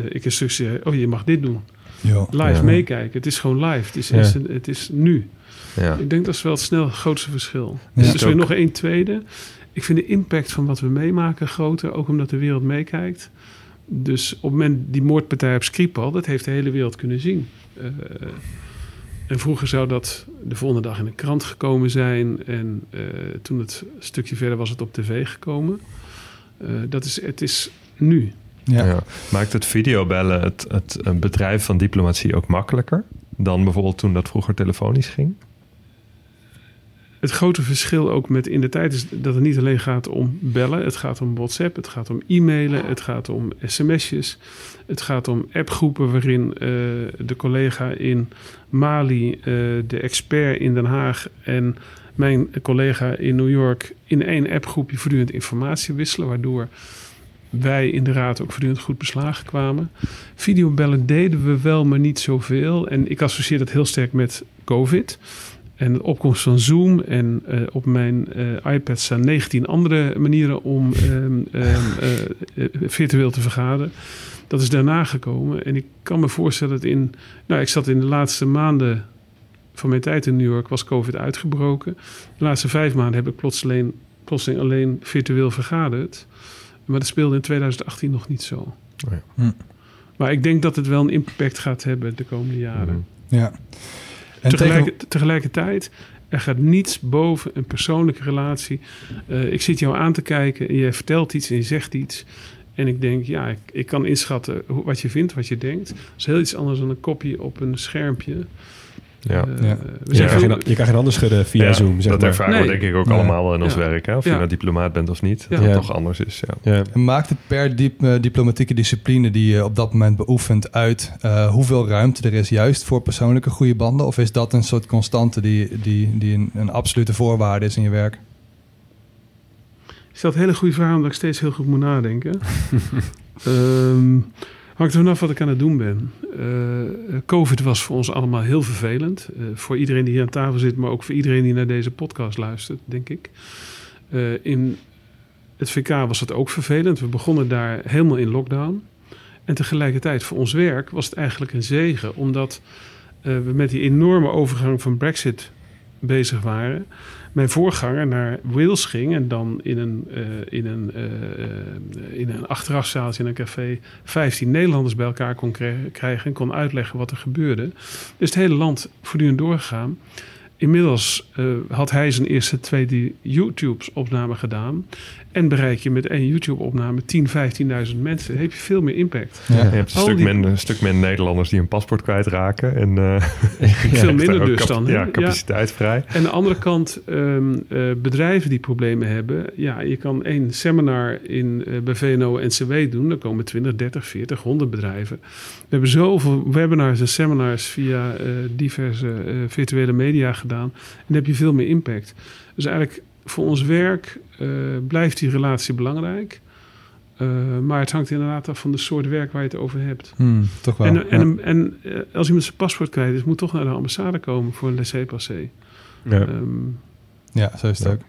ik instructie oh je mag dit doen. Ja. Live ja. meekijken. Het is gewoon live. Het is, Ja. instant- het is nu. Ja. Ik denk dat is wel het snel grootste verschil. Ja. Dus weer Ook. nog één tweede. Ik vind de impact van wat we meemaken groter, ook omdat de wereld meekijkt. Dus op het moment die moordpartij op Skripal, dat heeft de hele wereld kunnen zien. Eh, en vroeger zou dat de volgende dag in de krant gekomen zijn. En eh, toen het een stukje verder was het op tv gekomen. Eh, dat is, het is nu. Ja. Ja. Maakt het videobellen het, het een bedrijf van diplomatie ook makkelijker dan bijvoorbeeld toen dat vroeger telefonisch ging? Het grote verschil ook met in de tijd is dat het niet alleen gaat om bellen. Het gaat om WhatsApp, het gaat om e-mailen, het gaat om sms'jes. Het gaat om appgroepen waarin eh, de collega in Mali, eh, de expert in Den Haag en mijn collega in New York in één appgroepje voortdurend informatie wisselen. Waardoor wij in de raad ook voortdurend goed beslagen kwamen. Videobellen deden we wel, maar niet zoveel. En ik associeer dat heel sterk met COVID. En de opkomst van Zoom. En eh, op mijn eh, iPad staan 19 andere manieren om ehm, ehm, eh, eh, virtueel te vergaderen. Dat is daarna gekomen. En ik kan me voorstellen dat in... Nou, ik zat in de laatste maanden van mijn tijd in New York... was COVID uitgebroken. De laatste vijf maanden heb ik plotseling, plotseling alleen virtueel vergaderd. Maar dat speelde in 2018 nog niet zo. Oh ja. Hm. Maar ik denk dat het wel een impact gaat hebben de komende jaren. Mhm. Ja. En Tegelijk, tegen- Tegelijkertijd, er gaat niets boven een persoonlijke relatie. Eh, ik zit jou aan te kijken en jij vertelt iets en je zegt iets. En ik denk, ja, ik, ik kan inschatten hoe- wat je vindt, wat je denkt. Dat is heel iets anders dan een kopje op een schermpje. Ja. Eh, Ja. Je, zijn kan geen, je kan geen handen schudden via Ja, Zoom, zeg dat maar. ervaren we Nee. denk ik ook Nee. allemaal wel in ons Ja. werk. Hè? Of je nou diplomaat bent of niet. Dat Ja. het toch anders is. Ja. Ja. En Maakt het per diep, eh, diplomatieke discipline die je op dat moment beoefent uit eh, hoeveel ruimte er is juist voor persoonlijke goede banden? Of is dat een soort constante die, die, die een, een absolute voorwaarde is in je werk? Je stelt hele goede vragen omdat ik steeds heel goed moet nadenken. Ehm hangt er vanaf wat ik aan het doen ben. Eh, Covid was voor ons allemaal heel vervelend. Eh, voor iedereen die hier aan tafel zit, maar ook voor iedereen die naar deze podcast luistert, denk ik. Eh, in het VK was het ook vervelend. We begonnen daar helemaal in lockdown. En tegelijkertijd voor ons werk was het eigenlijk een zegen, omdat we met die enorme overgang van Brexit bezig waren mijn voorganger naar Wales ging en dan in een, eh, in een, eh, eh, in een achterafzaaltje in een café 15 Nederlanders bij elkaar kon krijgen en kon uitleggen wat er gebeurde. Dus het hele land voortdurend doorgegaan. Inmiddels had hij zijn eerste twee YouTube-opname gedaan. En bereik je met één YouTube-opname 10, 15.000 mensen. Dan heb je veel meer impact. Ja. Je hebt een stuk, die- minder, een stuk minder Nederlanders die een paspoort kwijtraken. En, eh Veel minder dus dan. hè? Ja, capaciteit vrij. En aan de andere kant, ehm, eh, bedrijven die problemen hebben. Ja, je kan één seminar in, eh, bij VNO-NCW doen. Dan komen 20, 30, 40, 100 bedrijven. We hebben zoveel webinars en seminars via eh, diverse eh, virtuele media gedaan. En dan heb je veel meer impact. Dus eigenlijk voor ons werk blijft die relatie belangrijk. Eh, maar het hangt inderdaad af van de soort werk waar je het over hebt. Hmm, toch wel. En, en, en eh, als iemand zijn paspoort kwijt is, moet toch naar de ambassade komen voor een laissez-passer. Ja. Ehm, Ja, zo is het Ja. ook.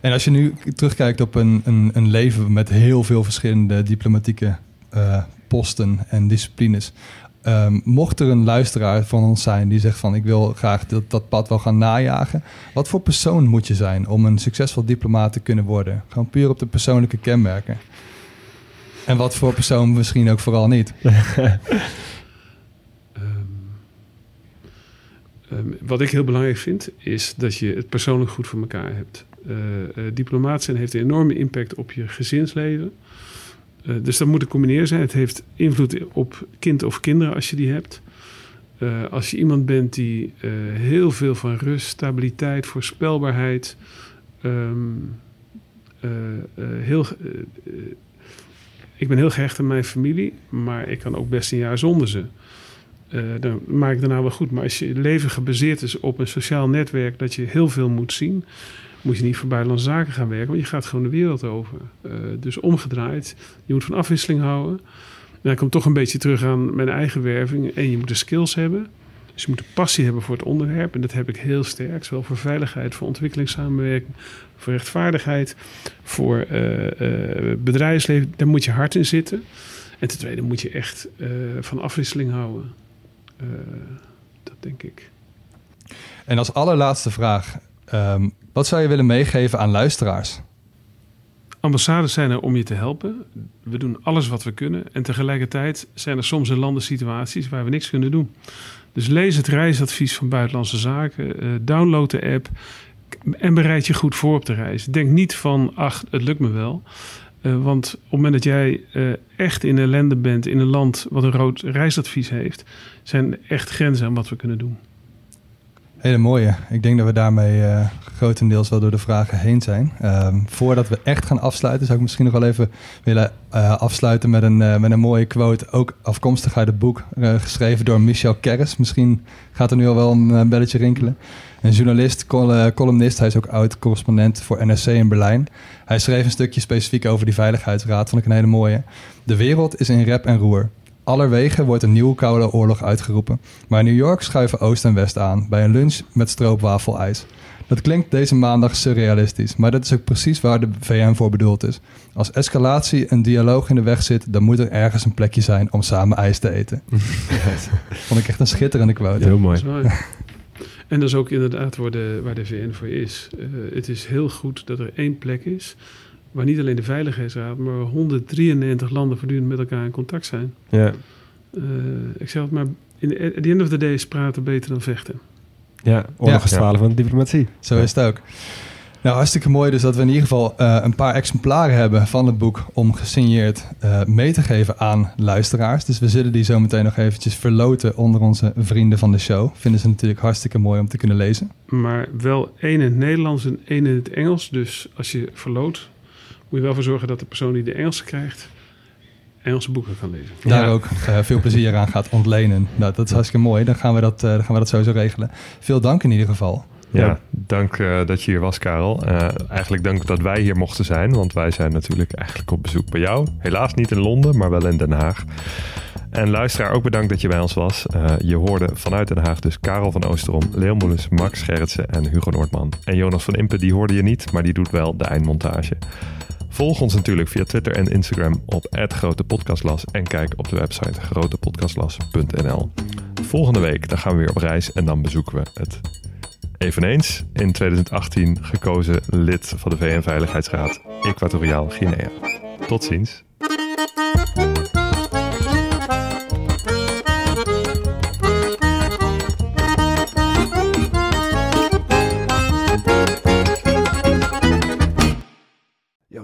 En als je nu terugkijkt op een, een, een leven met heel veel verschillende diplomatieke eh, posten en disciplines. Ehm, mocht er een luisteraar van ons zijn die zegt van ik wil graag dat, pad wel gaan najagen. Wat voor persoon moet je zijn om een succesvol diplomaat te kunnen worden? Gewoon puur op de persoonlijke kenmerken. En wat voor persoon misschien ook vooral niet. Ehm, ehm, wat ik heel belangrijk vind, is dat je het persoonlijk goed voor elkaar hebt. Eh, diplomaat zijn heeft een enorme impact op je gezinsleven. Eh, dus dat moet een combineer zijn. Het heeft invloed op kind of kinderen als je die hebt. Eh, als je iemand bent die eh, heel veel van rust, stabiliteit, voorspelbaarheid. ehm, eh, eh, heel, ik ben heel gehecht aan mijn familie, maar ik kan ook best een jaar zonder ze. Dan maak ik daarna wel goed. Maar als je leven gebaseerd is op een sociaal netwerk dat je heel veel moet zien, moet je niet voor buitenlandse zaken gaan werken, want je gaat gewoon de wereld over. Eh, dus omgedraaid, je moet van afwisseling houden. En dan komt toch een beetje terug aan mijn eigen werving. En je moet de skills hebben. Dus je moet de passie hebben voor het onderwerp. En dat heb ik heel sterk. Zowel voor veiligheid, voor ontwikkelingssamenwerking, voor rechtvaardigheid, voor eh, eh, bedrijfsleven. Daar moet je hard in zitten. En ten tweede moet je echt van afwisseling houden. Dat denk ik. En als allerlaatste vraag. ehm, wat zou je willen meegeven aan luisteraars? Ambassades zijn er om je te helpen. We doen alles wat we kunnen. En tegelijkertijd zijn er soms in landen situaties waar we niks kunnen doen. Dus lees het reisadvies van Buitenlandse Zaken. eh, download de app. En bereid je goed voor op de reis. Denk niet van, ach, het lukt me wel. Eh, want op het moment dat jij eh, echt in ellende bent in een land wat een rood reisadvies heeft, zijn echt grenzen aan wat we kunnen doen. Hele mooie. Ik denk dat we daarmee eh, grotendeels wel door de vragen heen zijn. Ehm, voordat we echt gaan afsluiten, zou ik misschien nog wel even willen eh, afsluiten met een, eh, met een mooie quote. Ook afkomstig uit het boek, geschreven door Michel Kerris. Misschien gaat er nu al wel een belletje rinkelen. Een journalist, col- columnist. Hij is ook oud-correspondent voor NRC in Berlijn. Hij schreef een stukje specifiek over die Veiligheidsraad. Vond ik een hele mooie. De wereld is in rep en roer. Allerwege wordt een nieuwe koude oorlog uitgeroepen. Maar in New York schuiven Oost en West aan bij een lunch met stroopwafelijs. Dat klinkt deze maandag surrealistisch, maar dat is ook precies waar de VN voor bedoeld is. Als escalatie een dialoog in de weg zit, dan moet er ergens een plekje zijn om samen ijs te eten. Vond ik echt een schitterende quote. Heel mooi. En dat is ook inderdaad waar de, waar de VN voor is. Eh, het is heel goed dat er één plek is waar niet alleen de Veiligheidsraad, maar 193 landen voortdurend met elkaar in contact zijn. Ja. Eh, ik zeg het maar, in de, at the end of the day is praten beter dan vechten. Ja, oorlog is Ja. het falen van de diplomatie. Zo is het ook. Nou, hartstikke mooi dus dat we in ieder geval eh, een paar exemplaren hebben van het boek om gesigneerd eh, mee te geven aan luisteraars. Dus we zullen die zo meteen nog eventjes verloten onder onze vrienden van de show. Vinden ze natuurlijk hartstikke mooi om te kunnen lezen. Maar wel één in het Nederlands en één in het Engels. Dus als je verloot, moet je wel voor zorgen dat de persoon die de Engelse krijgt, Engelse boeken kan lezen. Daar Ja. ook eh, veel plezier aan gaat ontlenen. Nou, dat is hartstikke mooi. Dan gaan we dat, eh, dan gaan we dat sowieso regelen. Veel dank in ieder geval. Ja, Ja. dank eh, dat je hier was, Karel. Eh, eigenlijk dank dat wij hier mochten zijn, want wij zijn natuurlijk eigenlijk op bezoek bij jou. Helaas niet in Londen, maar wel in Den Haag. En luisteraar, ook bedankt dat je bij ons was. Eh, je hoorde vanuit Den Haag dus Karel van Oosterom, Leon Moelens, Max Gerritsen en Hugo Noordman. En Jonas van Impen, die hoorde je niet, maar die doet wel de eindmontage. Volg ons natuurlijk via Twitter en Instagram op @grotepodcastlas en kijk op de website grotepodcastlas.nl. Volgende week dan gaan we weer op reis en dan bezoeken we het eveneens in 2018 gekozen lid van de VN-veiligheidsraad Equatoriaal Guinea. Tot ziens.